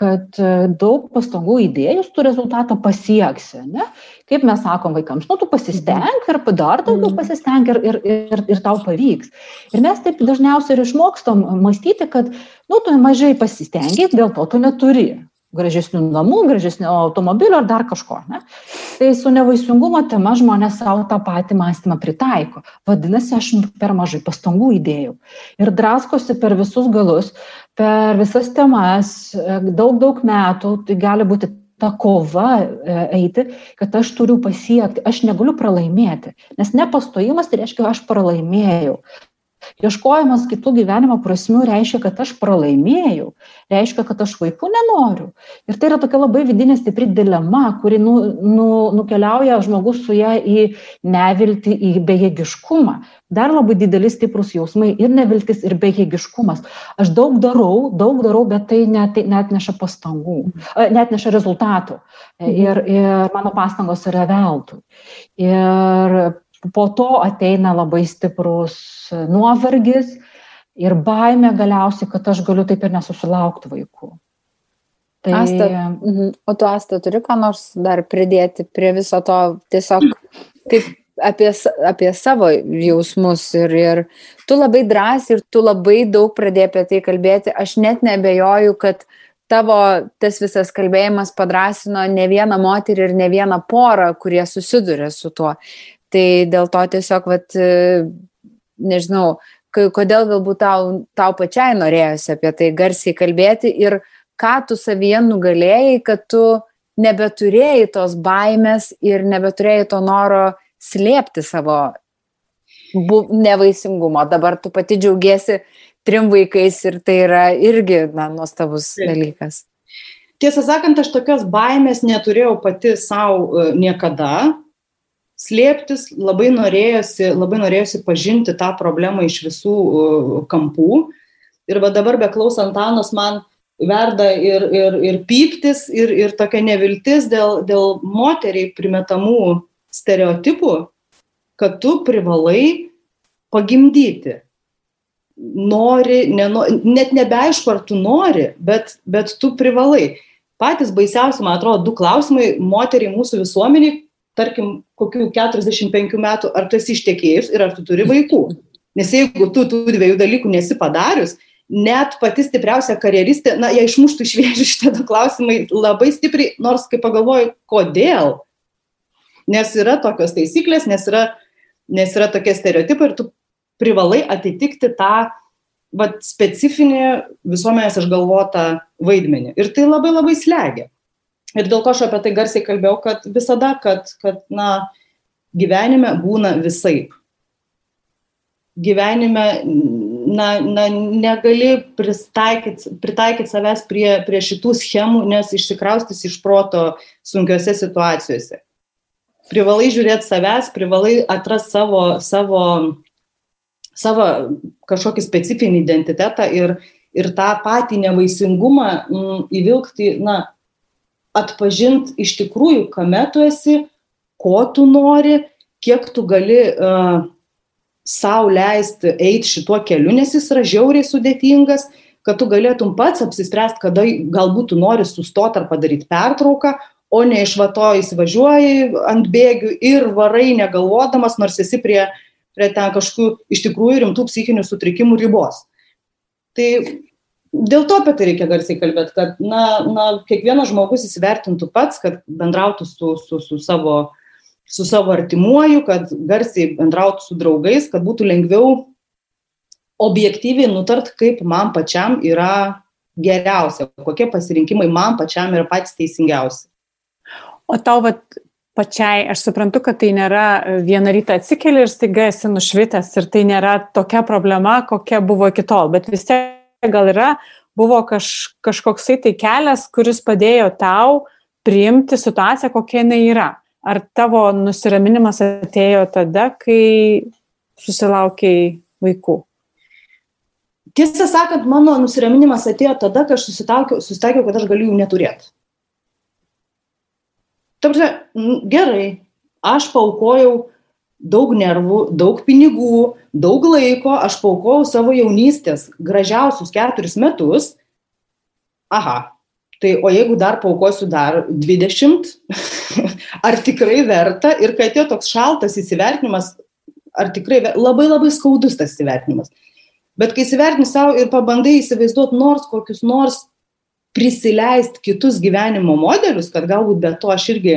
kad e, daug pastangų įdėjus tų rezultatą pasieksi. Ne? Kaip mes sakom vaikams, nu tu pasistenk ir dar daugiau mhm. pasistenk ir, ir, ir, ir tau pavyks. Ir mes taip dažniausiai ir išmokstam mąstyti, kad nu tu mažai pasistengiai, dėl to tu neturi gražesnių namų, gražesnio automobilio ar dar kažko. Ne? Tai su nevaisingumo tema žmonės savo tą patį mąstymą pritaiko. Vadinasi, aš per mažai pastangų įdėjau. Ir draskosi per visus galus, per visas temas, daug, daug metų, tai gali būti ta kova e, eiti, kad aš turiu pasiekti, aš negaliu pralaimėti. Nes nepastojimas tai reiškia, aš pralaimėjau. Ieškojimas kitų gyvenimo prasmių reiškia, kad aš pralaimėjau, reiškia, kad aš vaikų nenoriu. Ir tai yra tokia labai vidinė stipri dilema, kuri nu, nu, nukeliauja žmogus su ją į neviltį, į bejėgiškumą. Dar labai didelis stiprus jausmai ir neviltis, ir bejėgiškumas. Aš daug darau, daug darau, bet tai net, net neša pastangų, net neša rezultatų. Mhm. Ir, ir mano pastangos yra veltui. Ir po to ateina labai stiprus nuovargis ir baime galiausiai, kad aš galiu taip ir nesusilaukti vaikų. Tai... Asta, mhm. o tu, Asta, turi ką nors dar pridėti prie viso to, tiesiog kaip apie, apie savo jausmus ir, ir tu labai drąsiai ir tu labai daug pradėjai apie tai kalbėti. Aš net nebejoju, kad tavo tas visas kalbėjimas padrasino ne vieną moterį ir ne vieną porą, kurie susiduria su tuo. Tai dėl to tiesiog, vat, nežinau, kodėl galbūt tau, tau pačiai norėjosi apie tai garsiai kalbėti ir ką tu savyje nugalėjai, kad tu nebeturėjai tos baimės ir nebeturėjai to noro slėpti savo nevaisingumo. Dabar tu pati džiaugiesi trim vaikais ir tai yra irgi na, nuostabus dalykas. Tiesą sakant, aš tokios baimės neturėjau pati savo e, niekada, slėptis, labai norėjosi, labai norėjosi pažinti tą problemą iš visų kampų. Ir dabar beklausant Anos man verda ir, ir, ir pyktis, ir, ir tokia neviltis dėl, dėl moteriai primetamų stereotipų, kad tu privalai pagimdyti. Nori, neno, net nebeaišku, ar tu nori, bet, bet tu privalai. Patys baisiausi, man atrodo, du klausimai moteriai mūsų visuomeniai, tarkim, kokių 45 metų, ar tu esi ištekėjus ir ar tu turi vaikų. Nes jeigu tu tų dviejų dalykų nesi padarius, net pati stipriausia karjeristė, na, jie išmuštų iš vėžių šitie du klausimai labai stipriai, nors kai pagalvoju, kodėl. Nes yra tokios taisyklės, nes yra, nes yra tokie stereotipai ir tu privalai atitikti tą vat, specifinį visuomenės išgalvotą vaidmenį. Ir tai labai labai slegia. Ir dėl ko aš apie tai garsiai kalbėjau, kad visada, kad, kad na, gyvenime būna visaip. Gyvenime na, na, negali pritaikyti pritaikyt savęs prie, prie šitų schemų, nes išsikraustys iš proto sunkiose situacijose. Privalai žiūrėti savęs, privalai atrasti savo, savo, savo kažkokį specifinį identitetą ir, ir tą patį nevaisingumą m, mm, įvilgti, na, atpažint iš tikrųjų, kame tu esi, ko tu nori, kiek tu gali uh, savo leisti eiti šituo keliu, nes jis yra žiauriai sudėtingas, kad tu galėtum pats apsispręsti, kada galbūt tu nori sustoti ar padaryti pertrauką, o ne iš vato įsivažiuoji ant bėgių ir varai negalvodamas, nors esi prie, prie ten kažkokių iš tikrųjų rimtų psichinių sutrikimų ribos. Tai dėl to apie tai reikia garsiai kalbėti, kad na, na, kiekvienas žmogus įsivertintų pats, kad bendrautų su, su, su, savo, su savo artimuoju, kad garsiai bendrautų su draugais, kad būtų lengviau objektyviai nutart, kaip man pačiam yra geriausia, kokie pasirinkimai man pačiam yra patys teisingiausi. O tau vat, pačiai, aš suprantu, kad tai nėra vieną rytą atsikeli ir staiga esi nušvitęs ir tai nėra tokia problema, kokia buvo iki tol, bet vis tiek gal yra, buvo kaž, kažkoksai tai kelias, kuris padėjo tau priimti situaciją, kokia jinai yra. Ar tavo nusiraminimas atėjo tada, kai susilaukiai vaikų? Tiesą sakant, mano nusiraminimas atėjo tada, kai aš susitaikiau, kad aš galiu jų neturėti. Tarsi, gerai, aš paukojau daug nervų, daug pinigų, daug laiko, aš paukojau savo jaunystės gražiausius keturis metus. Aha, tai o jeigu dar paukosiu dar 20, ar tikrai verta ir kai atėjo toks šaltas įsivertinimas, ar tikrai labai labai skaudus tas įsivertinimas. Bet kai įsivertini savo ir pabandai įsivaizduoti nors kokius nors prisileisti kitus gyvenimo modelius, kad galbūt be to aš irgi,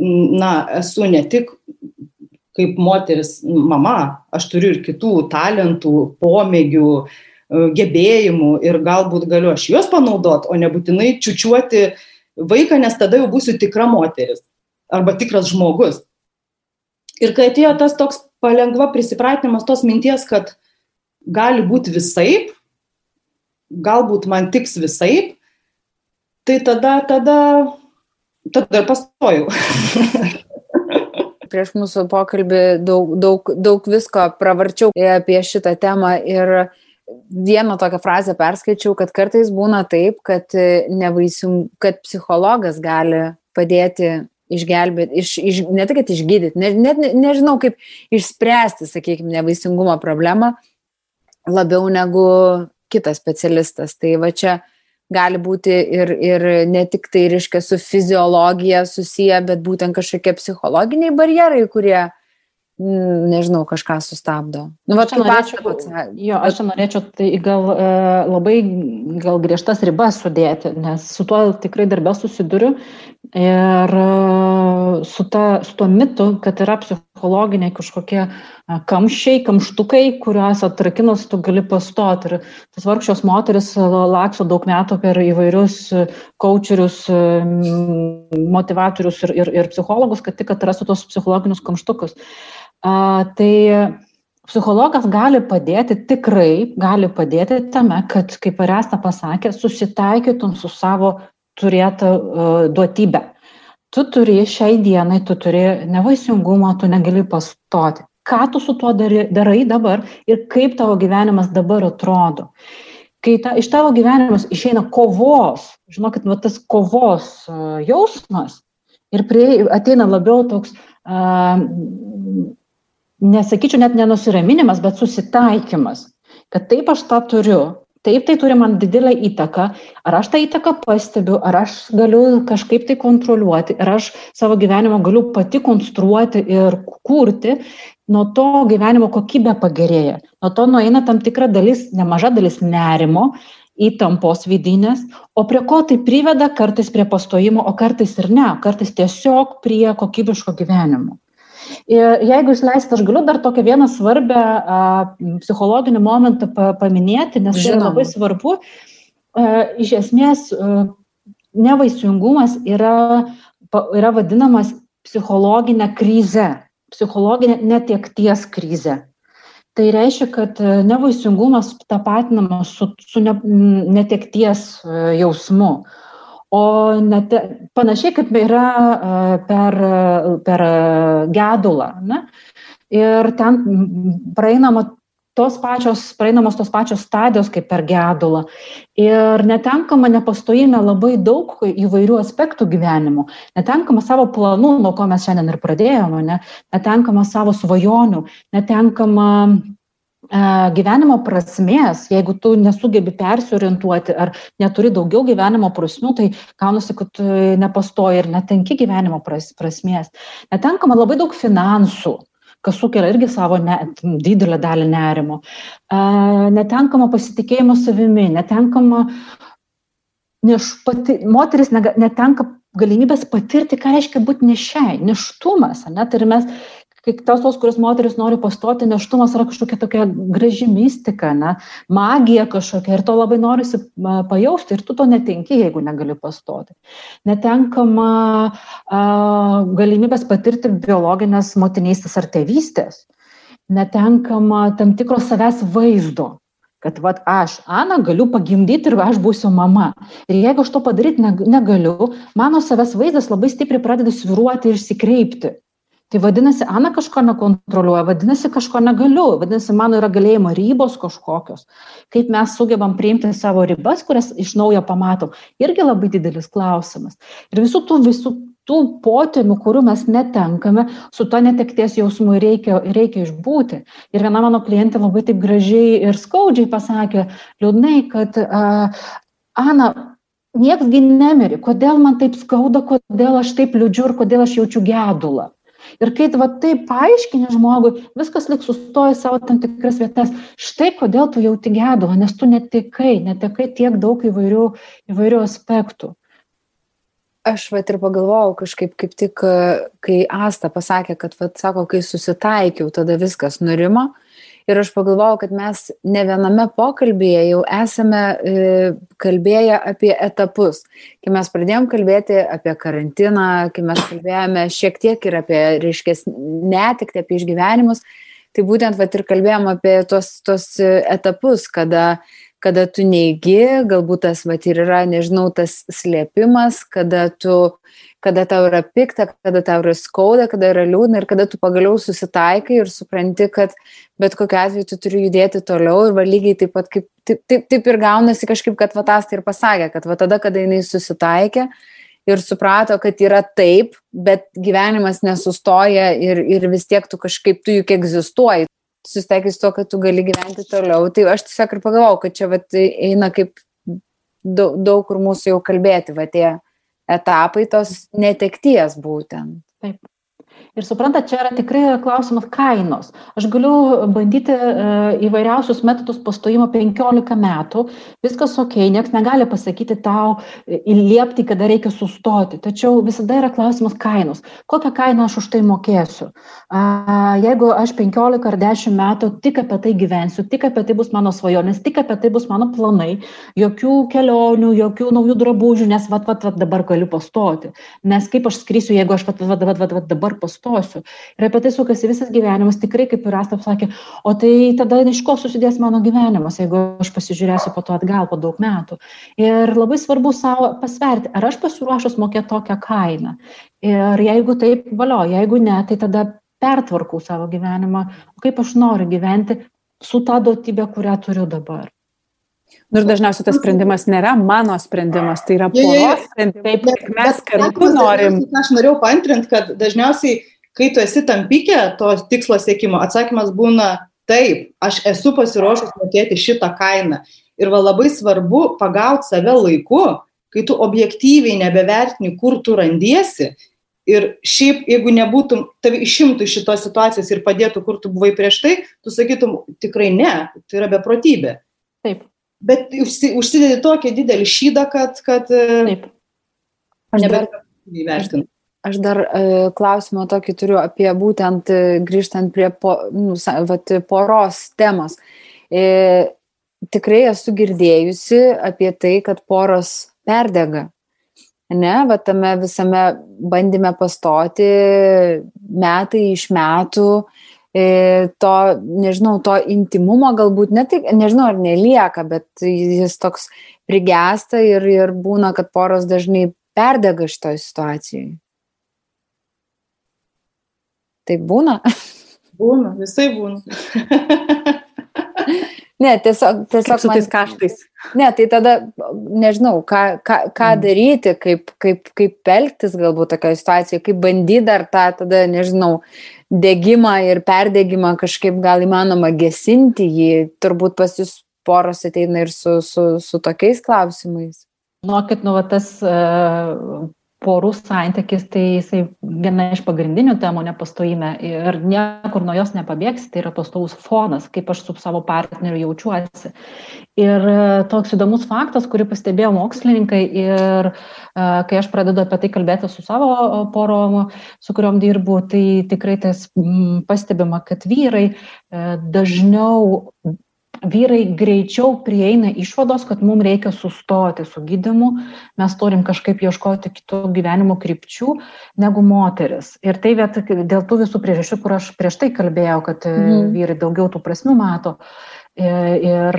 na, esu ne tik kaip moteris mama, aš turiu ir kitų talentų, pomėgių, e, gebėjimų ir galbūt galiu aš juos panaudoti, o nebūtinai čiučiuoti vaiką, nes tada jau būsiu tikra moteris arba tikras žmogus. Ir kai atėjo tas toks palengva prisipratinimas tos minties, kad gali būti visaip, galbūt man tiks visaip, tai tada, tada, tada ir pastojau. Prieš mūsų pokalbį daug, daug, daug visko pravarčiau apie šitą temą ir vieną tokią frazę perskaičiau, kad kartais būna taip, kad, nevaising, kad psichologas gali padėti išgelbėti, iš, iš, ne tik, išgydyti, net ne, ne, nežinau, kaip išspręsti, sakykime, nevaisingumo problemą, labiau negu kitas specialistas. Tai va čia gali būti ir, ir ne tik tai, reiškia, su fiziologija susiję, bet būtent kažkokie psichologiniai barjerai, kurie, mm, nežinau, kažką sustabdo. Nu, va, čia norėčiau, jo, aš čia norėčiau tai gal e, labai gal griežtas ribas sudėti, nes su tuo tikrai darbę susiduriu Ir e, su, ta, su tuo mitu, kad yra psichologiniai kažkokie e, kamščiai, kamštukai, kuriuos atrakinus tu gali pastoti. Ir tas vargšios moteris e, lakso daug metų per įvairius coacherius, motivatorius ir, ir, ir psichologus, kad tik atrastų tos psichologinius kamštukus. A, tai psichologas gali padėti, tikrai gali padėti tame, kad, kaip Aresta pasakė, susitaikytum su savo turėtą uh, duotybę. Tu turi šiai dienai, tu turi nevaisingumą, tu negali pastoti. Ką tu su tuo darai dabar ir kaip tavo gyvenimas dabar atrodo. Kai ta, iš tavo gyvenimas išeina kovos, žinokit, va, tas kovos uh, jausmas ir prie, ateina labiau toks, uh, nesakyčiau net nenusiraminimas, bet susitaikymas, kad taip aš tą turiu, taip tai turi man didelę įtaką ar aš tą įtaką pastebiu ar aš galiu kažkaip tai kontroliuoti ar aš savo gyvenimą galiu pati konstruoti ir kurti nuo to gyvenimo kokybė pagerėja nuo to nueina tam tikra dalis nemaža dalis nerimo įtampos vidinės, o prie ko tai priveda kartais prie pastojimo, o kartais ir ne, kartais tiesiog prie kokybiško gyvenimo. Ir jeigu jūs leisite, aš galiu dar tokią vieną svarbę a, psichologinį momentą pa, paminėti, nes tai labai svarbu. A, iš esmės, a, nevaisingumas yra, pa, yra vadinamas psichologinė krize, psichologinė netiekties krize. Tai reiškia, kad nevaisingumas tapatinamas su, su ne, netekties jausmu. O net panašiai kaip yra per, per gedulą. Ne? Ir ten praeinama tos pačios, praeinamos tos pačios stadijos kaip per gedulą. Ir netenkama nepastojime labai daug įvairių aspektų gyvenimo. Netenkama savo planų, nuo ko mes šiandien ir pradėjome, ne? netenkama savo svajonių, netenkama gyvenimo prasmės, jeigu tu nesugebi persiorientuoti ar neturi daugiau gyvenimo prasmių, tai gaunasi, kad nepastoji ir netenki gyvenimo pras, prasmės. Netenkama labai daug finansų, kas sukelia irgi savo ne, didelę dalį nerimo. Netenkama pasitikėjimo savimi, netenkama, neš, pati, moteris netenka galimybės patirti, ką reiškia būti nešiai, neštumas. Ne? Tai ir mes kai tos, tos, kurios moteris nori pastoti, neštumas yra kažkokia tokia graži mistika, ne, magija kažkokia ir to labai norisi pajausti ir tu to netenki, jeigu negali pastoti. Netenkama a, galimybės patirti biologinės motinystės ar tėvystės. Netenkama tam tikro savęs vaizdo kad vat aš, Ana, galiu pagimdyti ir aš būsiu mama. Ir jeigu aš to padaryti negaliu, mano savęs vaizdas labai stipriai pradeda sviruoti ir išsikreipti. Tai vadinasi, Ana kažko nekontroliuoja, vadinasi, kažko negaliu, vadinasi, mano yra galėjimo ribos kažkokios. Kaip mes sugebam priimti savo ribas, kurias iš naujo pamatom, irgi labai didelis klausimas. Ir visų tų, visų tų potėmių, kurių mes netenkame, su to netekties jausmu reikia, reikia išbūti. Ir viena mano klientė labai taip gražiai ir skaudžiai pasakė, liūdnai, kad uh, Ana, nieksgi nemiri, kodėl man taip skauda, kodėl aš taip liūdžiu ir kodėl aš jaučiu gedulą. Ir kai va taip paaiškini žmogui, viskas lik sustoja savo tam tikras vietas. Štai kodėl tu jauti gedulą, nes tu netikai, netikai tiek daug įvairių, įvairių aspektų. Aš vat ir pagalvojau kažkaip, kaip tik, kai Asta pasakė, kad, vat, sako, kai susitaikiau, tada viskas nurimo. Ir aš pagalvojau, kad mes ne viename pokalbėje jau esame e, kalbėję apie etapus. Kai mes pradėjom kalbėti apie karantiną, kai mes kalbėjome šiek tiek ir apie, reiškia, netikti, apie išgyvenimus, tai būtent vat, ir kalbėjom apie tos, tos etapus, kada kada tu neigi, galbūt tas vat, ir yra, nežinau, tas slėpimas, kada, tu, kada tau yra pikta, kada tau yra skauda, kada yra liūdna ir kada tu pagaliau susitaikai ir supranti, kad bet kokiu atveju tu turi judėti toliau ir va, lygiai taip pat kaip, taip, taip, taip ir gaunasi kažkaip, kad Vatas tai ir pasakė, kad va tada, kada jinai susitaikė, ir suprato, kad yra taip, bet gyvenimas nesustoja ir, ir vis tiek tu kažkaip, tu juk egzistuoji susitaikys to, kad tu gali gyventi toliau. Tai aš tiesiog ir pagalvojau, kad čia vat, eina kaip daug, daug kur mūsų jau kalbėti, va tie etapai tos netekties būtent. Taip. Ir suprantat, čia yra tikrai klausimas kainos. Aš galiu bandyti uh, įvairiausius metodus pastojimo 15 metų, viskas ok, niekas negali pasakyti tau, e, įliepti, kada reikia sustoti. Tačiau visada yra klausimas kainos. Kokią kainą aš už tai mokėsiu? Jeigu aš 15 ar 10 metų tik apie tai gyvensiu, tik apie tai bus mano svajonės, tik apie tai bus mano planai, jokių kelionių, jokių naujų drabužių, nes vat, vat, vat dabar galiu pastoti. Nes kaip aš skrisiu, jeigu aš vat, vat, vat, vat, vat dabar pastosiu nustosiu. Ir apie tai sukasi visas gyvenimas, tikrai kaip ir Asta sakė, o tai tada iš ko susidės mano gyvenimas, jeigu aš pasižiūrėsiu po to atgal po daug metų. Ir labai svarbu savo pasverti, ar aš pasiruošęs mokėti tokią kainą. Ir jeigu taip, valio, jeigu ne, tai tada pertvarkau savo gyvenimą, kaip aš noriu gyventi su tą duotybę, kurią turiu dabar. Nu ir dažniausiai tas sprendimas nėra mano sprendimas, tai yra poros sprendimas. Bet mes kartu norim. Aš norėjau pantrinti, kad dažniausiai kai tu esi tam pike to tikslo siekimo, atsakymas būna taip, aš esu pasiruošęs mokėti šitą kainą. Ir va labai svarbu pagauti save laiku, kai tu objektyviai nebevertini, kur tu randiesi. Ir šiaip, jeigu nebūtum, tavi išimtų iš šitos situacijos ir padėtų, kur tu buvai prieš tai, tu sakytum, tikrai ne, tai yra beprotybė. Taip. Bet užsidedi tokį didelį šydą, kad... kad Taip. Aš dabar įvertinu. Aš dar e, klausimą tokį turiu apie būtent e, grįžtant prie po, nu, vat, poros temos. E, tikrai esu girdėjusi apie tai, kad poros perdega. Ne, va tame visame bandime pastoti metai iš metų, e, to, nežinau, to intimumo galbūt, ne tik, nežinau, ar nelieka, bet jis toks prigesta ir, ir būna, kad poros dažnai perdega šitoje situacijoje. Tai būna? Būna, visai būna. ne, tiesiog, tiesiog su tais kaštais. Ne, tai tada nežinau, ką, ką, ką mm. daryti, kaip, kaip, kaip elgtis galbūt tokioje situacijoje, kaip bandyti dar tą, tada, nežinau, degimą ir perdegimą kažkaip gal įmanoma gesinti jį, turbūt pas jūs poros ateina ir su, su, su tokiais klausimais. Nu, kad nu, va, tas uh, porų santykis, tai jisai viena iš pagrindinių temų nepastojime ir niekur nuo jos nepabėgsi, tai yra pastovus fonas, kaip aš su savo partneriu jaučiuosi. Ir e, toks įdomus faktas, kurį pastebėjo mokslininkai ir e, kai aš pradedu apie tai kalbėti su savo porom, su kuriuom dirbu, tai tikrai tas pastebima, kad vyrai e, dažniau vyrai greičiau prieina išvados, kad mums reikia sustoti su gydimu, mes turim kažkaip ieškoti kitų gyvenimo krypčių negu moteris. Ir tai viet, dėl tų visų priežasčių, kur aš prieš tai kalbėjau, kad mm. vyrai daugiau tų prasmių mato. E, ir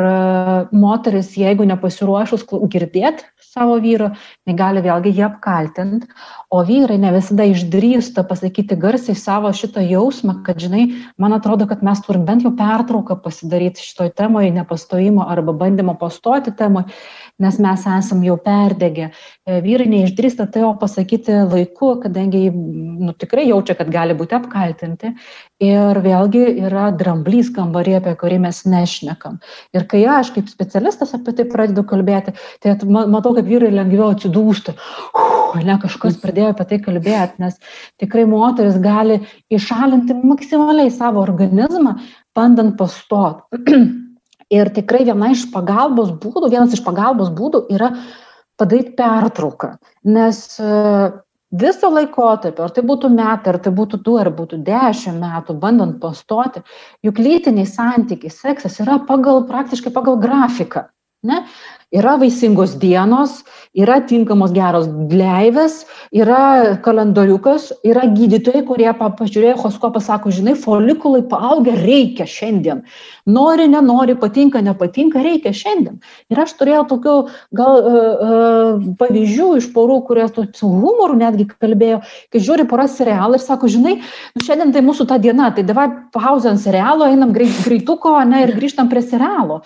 moteris, jeigu nepasiruošus girdėti savo vyro, negali vėlgi jį apkaltinti, o vyrai ne visada išdrįsta pasakyti garsiai savo šitą jausmą, kad, žinai, man atrodo, kad mes turim bent jau pertrauką pasidaryti šitoj temoje, nepastojimo arba bandymo pastoti temoje, nes mes esam jau perdegę. E, vyrai neišdrįsta tai jo pasakyti laiku, kadangi nu, tikrai jaučia, kad gali būti apkaltinti. Ir vėlgi yra dramblys kambarė, apie kurį mes nešnekam. Ir kai aš kaip specialistas apie tai pradedu kalbėti, tai matau, kad vyrai lengviau atsidūsta. Uf, ne kažkas pradėjo apie tai kalbėti, nes tikrai moteris gali išalinti maksimaliai savo organizmą, bandant pastoti. Ir tikrai viena iš pagalbos būdų, vienas iš pagalbos būdų yra padaryti pertrauką. Nes e, viso laikotarpio, ar tai būtų metai, ar tai būtų du, ar būtų dešimt metų, bandant pastoti, juk lytiniai santykiai, seksas yra pagal, praktiškai pagal grafiką. Ne? Yra vaisingos dienos, yra tinkamos geros gleivės, yra kalendoriukas, yra gydytojai, kurie pažiūrėjo hoskopą, sako, žinai, folikulai paaugę reikia šiandien. Nori, nenori, patinka, nepatinka, reikia šiandien. Ir aš turėjau tokių gal uh, uh, pavyzdžių iš porų, kurie su humoru netgi kalbėjo, kai žiūri porą serialą ir sako, žinai, nu, šiandien tai mūsų ta diena, tai davai pauzę ant serialo, einam greituko ne, ir grįžtam prie serialo.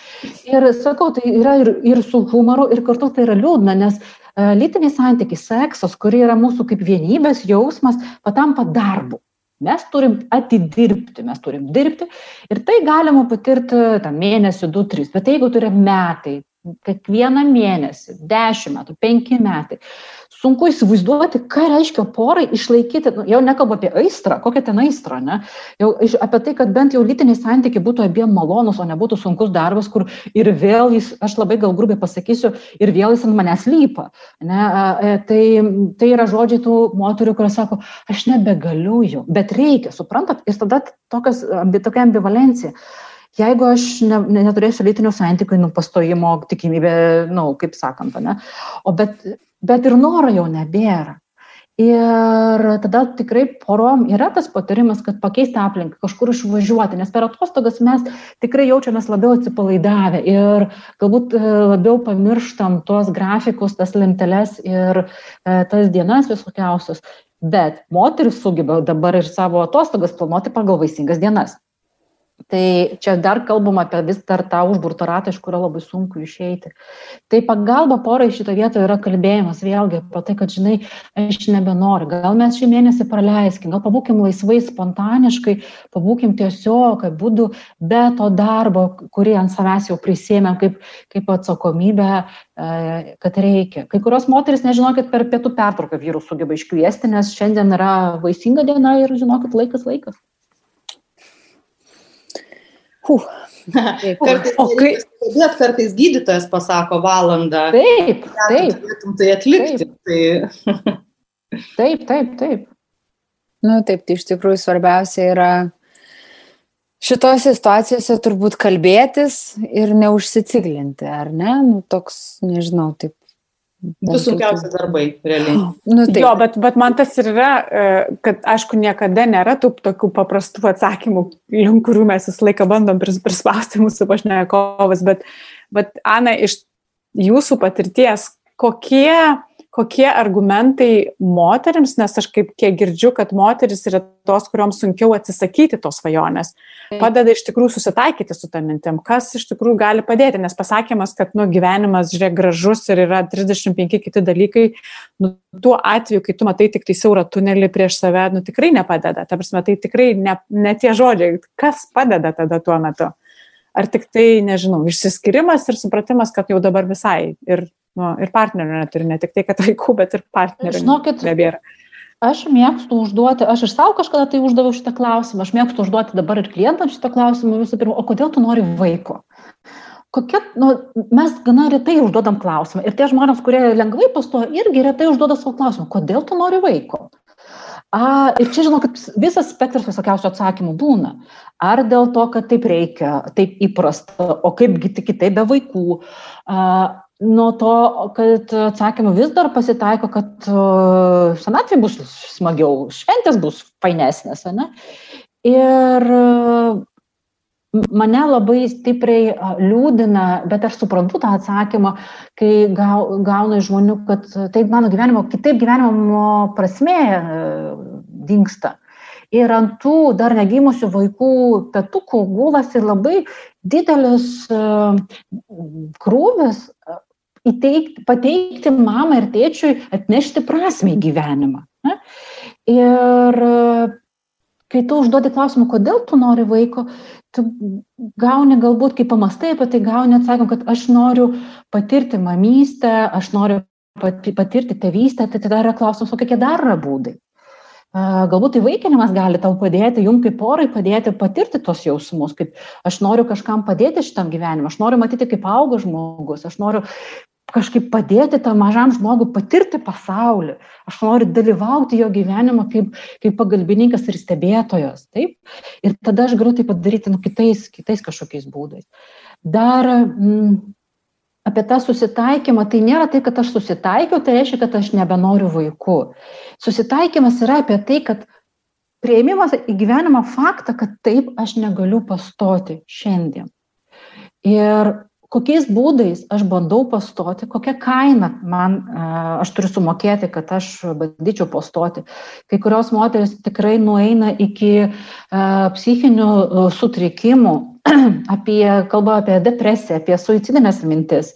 Ir sakau, tai yra ir, ir su humoru ir kartu tai yra liūdna, nes e, lytiniai santykiai, seksas, kuri yra mūsų kaip vienybės jausmas, patampa darbu. Mes turim atidirbti, mes turim dirbti ir tai galima patirti tą mėnesį, du, tris, bet jeigu turi metai, kiekvieną mėnesį, dešimt metų, penki metai, sunku įsivaizduoti, ką reiškia porai išlaikyti, nu, jau nekalbu apie aistrą, kokią ten aistrą, ne? jau apie tai, kad bent jau lytiniai santykiai būtų abiem malonus, o nebūtų sunkus darbas, kur ir vėl jis, aš labai gal grubiai pasakysiu, ir vėl jis ant manęs lypa. Ne? E, tai, tai yra žodžiai tų moterių, kurios sako, aš nebegaliu jų, bet reikia, suprantat, ir tada tokias, tokia ambivalencija. Jeigu aš ne, neturėsiu lytinių santykių, nu, pastojimo tikimybė, na, nu, kaip sakant, ne? O bet bet ir noro jau nebėra. Ir tada tikrai porom yra tas patarimas, kad pakeisti aplinką, kažkur išvažiuoti, nes per atostogas mes tikrai jaučiamės labiau atsipalaidavę ir galbūt e, labiau pamirštam tuos grafikus, tas lenteles ir e, tas dienas visokiausias. Bet moteris sugeba dabar ir savo atostogas planuoti pagal vaisingas dienas. Tai čia dar kalbam apie vis dar tą užburtą ratą, iš kurio labai sunku išeiti. Tai pagalba porai šito vietoje yra kalbėjimas vėlgi apie tai, kad, žinai, aš nebenoriu, gal mes šį mėnesį praleiskim, gal pabūkim laisvai, spontaniškai, pabūkim tiesiog, kad būtų be to darbo, kurį ant savęs jau prisėmėm kaip, kaip atsakomybę, e, kad reikia. Kai kurios moteris, nežinokit, per pietų pertrauką vyrų sugeba iškviesti, nes šiandien yra vaisinga diena ir, žinokit, laikas laikas. Huh. kartais, o kai... Bet kartais gydytojas pasako valandą. Taip, taip. Turėtum tai atlikti. Taip, tai... taip, taip. taip. Nu, taip, tai iš tikrųjų svarbiausia yra šitose situacijose turbūt kalbėtis ir neužsiciklinti, ar ne? Nu, toks, nežinau, taip Du sunkiausi darbai, realiai. Nu, taip. jo, bet, bet man tas ir yra, e, kad aišku, niekada nėra tų tokių paprastų atsakymų, link kurių mes visą laiką bandom prispausti mūsų pašnekovas, bet, bet Ana, iš jūsų patirties, kokie kokie argumentai moteriams, nes aš kaip kiek girdžiu, kad moteris yra tos, kurioms sunkiau atsisakyti tos svajonės, padeda iš tikrųjų susitaikyti su tą mintim, kas iš tikrųjų gali padėti, nes pasakymas, kad nu, gyvenimas, žiūrėk, gražus ir yra 35 kiti dalykai, nu, tuo atveju, kai tu matai tik tai siaurą tunelį prieš save, nu, tikrai nepadeda. Ta prasme, tai tikrai ne, ne tie žodžiai, kas padeda tada tuo metu. Ar tik tai, nežinau, išsiskirimas ir supratimas, kad jau dabar visai ir Nu, ir partnerio neturi, ne tik tai, kad vaikų, bet ir partnerio. Žinokit, nebėra. Aš mėgstu užduoti, aš ir savo kažkada tai uždaviau šitą klausimą, aš mėgstu užduoti dabar ir klientams šitą klausimą visų pirma, o kodėl tu nori vaiko? Kokia, nu, mes gana retai užduodam klausimą ir tie žmonės, kurie lengvai pastoja, irgi retai užduoda savo klausimą, kodėl tu nori vaiko? A, ir čia žinau, kad visas spektras visokiausių atsakymų būna. Ar dėl to, kad taip reikia, taip įprasta, o kaipgi tik kitaip be vaikų. A, nuo to, kad atsakymų vis dar pasitaiko, kad uh, senatvė bus smagiau, šventės bus fainesnės. Ne? Ir mane labai stipriai liūdina, bet aš suprantu tą atsakymą, kai gaunu iš žmonių, kad taip mano gyvenimo, kitaip gyvenimo prasme e, dinksta. Ir ant tų dar negimusių vaikų petukų gulasi labai didelis e, krūvis e, įteikti, pateikti mamai ir tėčiui, atnešti prasme į gyvenimą. Ne? Ir kai tu užduodi klausimą, kodėl tu nori vaiko, tu gauni galbūt, kai pamastai apie tai, gauni atsakymą, kad aš noriu patirti mamystę, aš noriu patirti tėvystę, tai tada yra klausimas, o kokie dar yra būdai. Galbūt įvaikinimas gali tau padėti, jums kaip porai padėti patirti tos jausmus, kaip aš noriu kažkam padėti šitam gyvenimui, aš noriu matyti, kaip auga žmogus, aš noriu kažkaip padėti tam mažam žmogui patirti pasaulį. Aš noriu dalyvauti jo gyvenimo kaip, kaip pagalbininkas ir stebėtojas. Taip? Ir tada aš galiu tai padaryti nu, kitais, kitais kažkokiais būdais. Dar mm, apie tą susitaikymą, tai nėra tai, kad aš susitaikiau, tai reiškia, kad aš nebenoriu vaikų. Susitaikymas yra apie tai, kad prieimimas į gyvenimą faktą, kad taip aš negaliu pastoti šiandien. Ir kokiais būdais aš bandau pastoti, kokią kainą man, aš turiu sumokėti, kad aš bandyčiau pastoti. Kai kurios moteris tikrai nueina iki psichinių sutrikimų, apie, kalba apie depresiją, apie suicidinės mintis,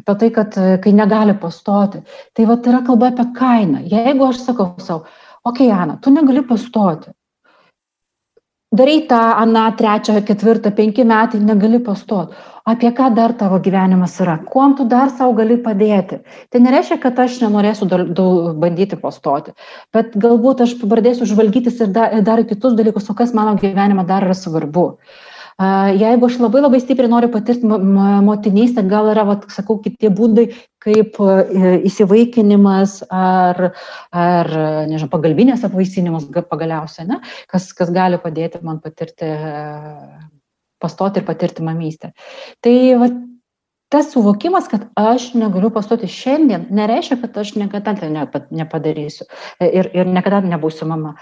apie tai, kad kai negali pastoti. Tai va, tai yra kalba apie kainą. Jeigu aš sakau savo, okei, okay, Ana, tu negali pastoti, darai tą, aną, trečią, ketvirtą, penki metai, negali pastoti apie ką dar tavo gyvenimas yra, kuom tu dar savo gali padėti. Tai nereiškia, kad aš nenorėsiu dar, dar bandyti pastoti, bet galbūt aš pradėsiu žvalgytis ir dar, dar kitus dalykus, o kas mano gyvenime dar yra svarbu. Jeigu aš labai labai stipriai noriu patirti motinystę, gal yra, vat, sakau, kiti būdai, kaip e, įsivaikinimas ar, ar nežinau, pagalbinės apvaisinimas pagaliausiai, ne? kas, kas gali padėti man patirti pastoti ir patirti mamystę. Tai va, tas suvokimas, kad aš negaliu pastoti šiandien, nereiškia, kad aš niekada tai nepadarysiu ir, ir niekada nebūsiu mama.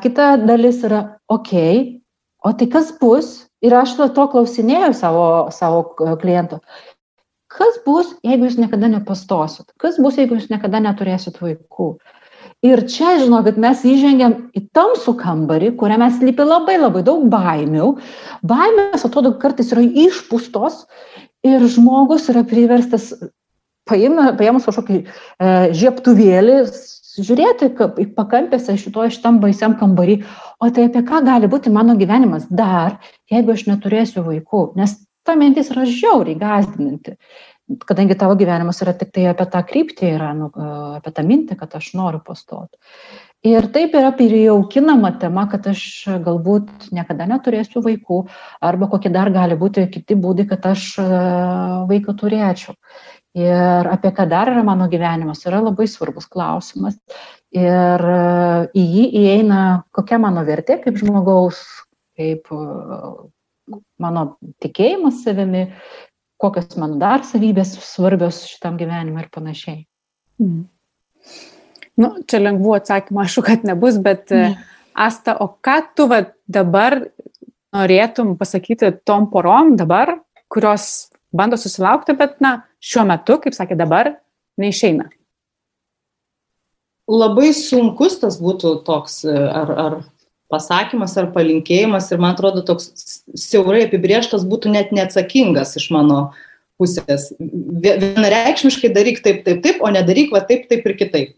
Kita dalis yra, okei, okay, o tai kas bus? Ir aš to klausinėjau savo, savo kliento. Kas bus, jeigu jūs niekada nepastosit? Kas bus, jeigu jūs niekada neturėsit vaikų? Ir čia, žinokit, mes įžengiam į tamsų kambarį, kuriame slypi labai labai daug baimių. Baimės, atrodo, kartais yra išpūstos ir žmogus yra priverstas paėmus kažkokį e, žieptuvėlį, žiūrėti kaip, pakampėse šitoje šitam baisiam kambarį, o tai apie ką gali būti mano gyvenimas dar, jeigu aš neturėsiu vaikų, nes ta mintis yra žiauriai gazdinanti kadangi tavo gyvenimas yra tik tai apie tą kryptį, yra nu, apie tą mintį, kad aš noriu pastoti. Ir taip yra prijaukinama tema, kad aš galbūt niekada neturėsiu vaikų, arba kokie dar gali būti kiti būdai, kad aš vaiką turėčiau. Ir apie ką dar yra mano gyvenimas, yra labai svarbus klausimas. Ir į jį įeina kokia mano vertė kaip žmogaus, kaip mano tikėjimas savimi, kokios man dar savybės svarbios šitam gyvenimui ir panašiai. Mm. Nu, čia lengvų atsakymų, aišku, kad nebus, bet mm. Asta, o ką tu va, dabar norėtum pasakyti tom porom dabar, kurios bando susilaukti, bet, na, šiuo metu, kaip sakė dabar, neišeina? Labai sunkus tas būtų toks, ar, ar pasakymas ar palinkėjimas ir man atrodo toks siaurai apibrieštas būtų net neatsakingas iš mano pusės. Vienareikšmiškai daryk taip, taip, taip, o nedaryk va taip, taip ir kitaip.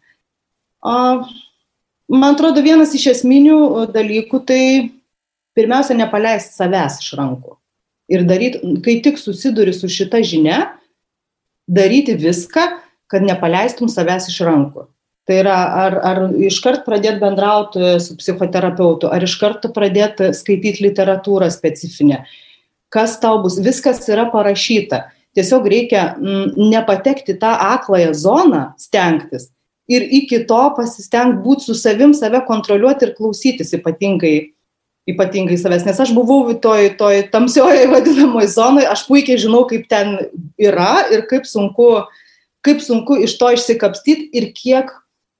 Man atrodo, vienas iš esminių dalykų tai pirmiausia nepaleisti savęs iš rankų. Ir daryti, kai tik susiduri su šita žinia, daryti viską, kad nepaleistum savęs iš rankų. Tai yra, ar, ar iškart pradėti bendrauti su psichoterapeutu, ar iš karto pradėti skaityti literatūrą specifinę. Kas tau bus, viskas yra parašyta. Tiesiog reikia m, nepatekti tą akląją zoną, stengtis. Ir iki to pasistengti būti su savim, save kontroliuoti ir klausytis ypatingai, ypatingai savęs. Nes aš buvau toj, toj tamsioje vadinamoje zonoje, aš puikiai žinau, kaip ten yra ir kaip sunku, kaip sunku iš to išsikapstyti ir kiek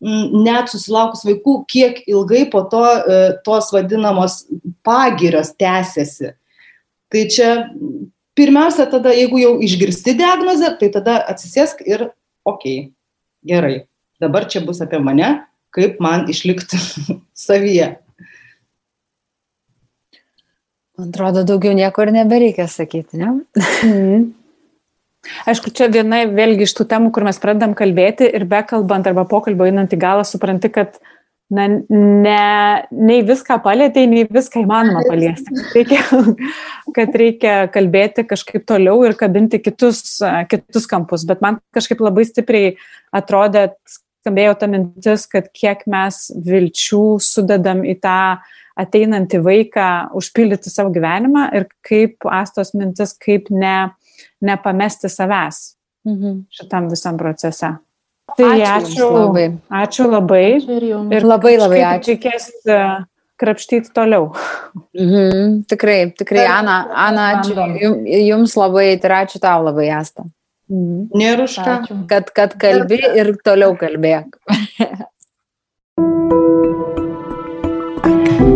net susilaukus vaikų, kiek ilgai po to e, tos vadinamos pagirios tęsiasi. Tai čia pirmiausia, tada, jeigu jau išgirsti diagnozę, tai tada atsisėsk ir, okei, okay, gerai, dabar čia bus apie mane, kaip man išlikti savyje. Man atrodo, daugiau nieko ir nebereikia sakyti, ne? Mm. Aišku, čia viena vėlgi iš tų temų, kur mes pradedam kalbėti ir bekalbant arba pokalbio einant į galą, supranti, kad na, ne, nei viską palėtė, nei viską įmanoma paliesti. Reikia, kad reikia kalbėti kažkaip toliau ir kabinti kitus, kitus kampus. Bet man kažkaip labai stipriai atrodė, skambėjo ta mintis, kad kiek mes vilčių sudedam į tą ateinantį vaiką užpildyti savo gyvenimą ir kaip astos mintis, kaip ne nepamesti savęs mhm. šitam visam procese. Tai ačiū, ačiū labai. Ačiū labai. Ačiū ir, ir labai labai ačiū. Reikės e, krapštyti toliau. Mhm, tikrai, tikrai, Ana, Ana, ačiū jums labai ir ačiū tau labai, Asta. Mhm. Nėra už ką. Kad, kad kalbi ir toliau kalbėk.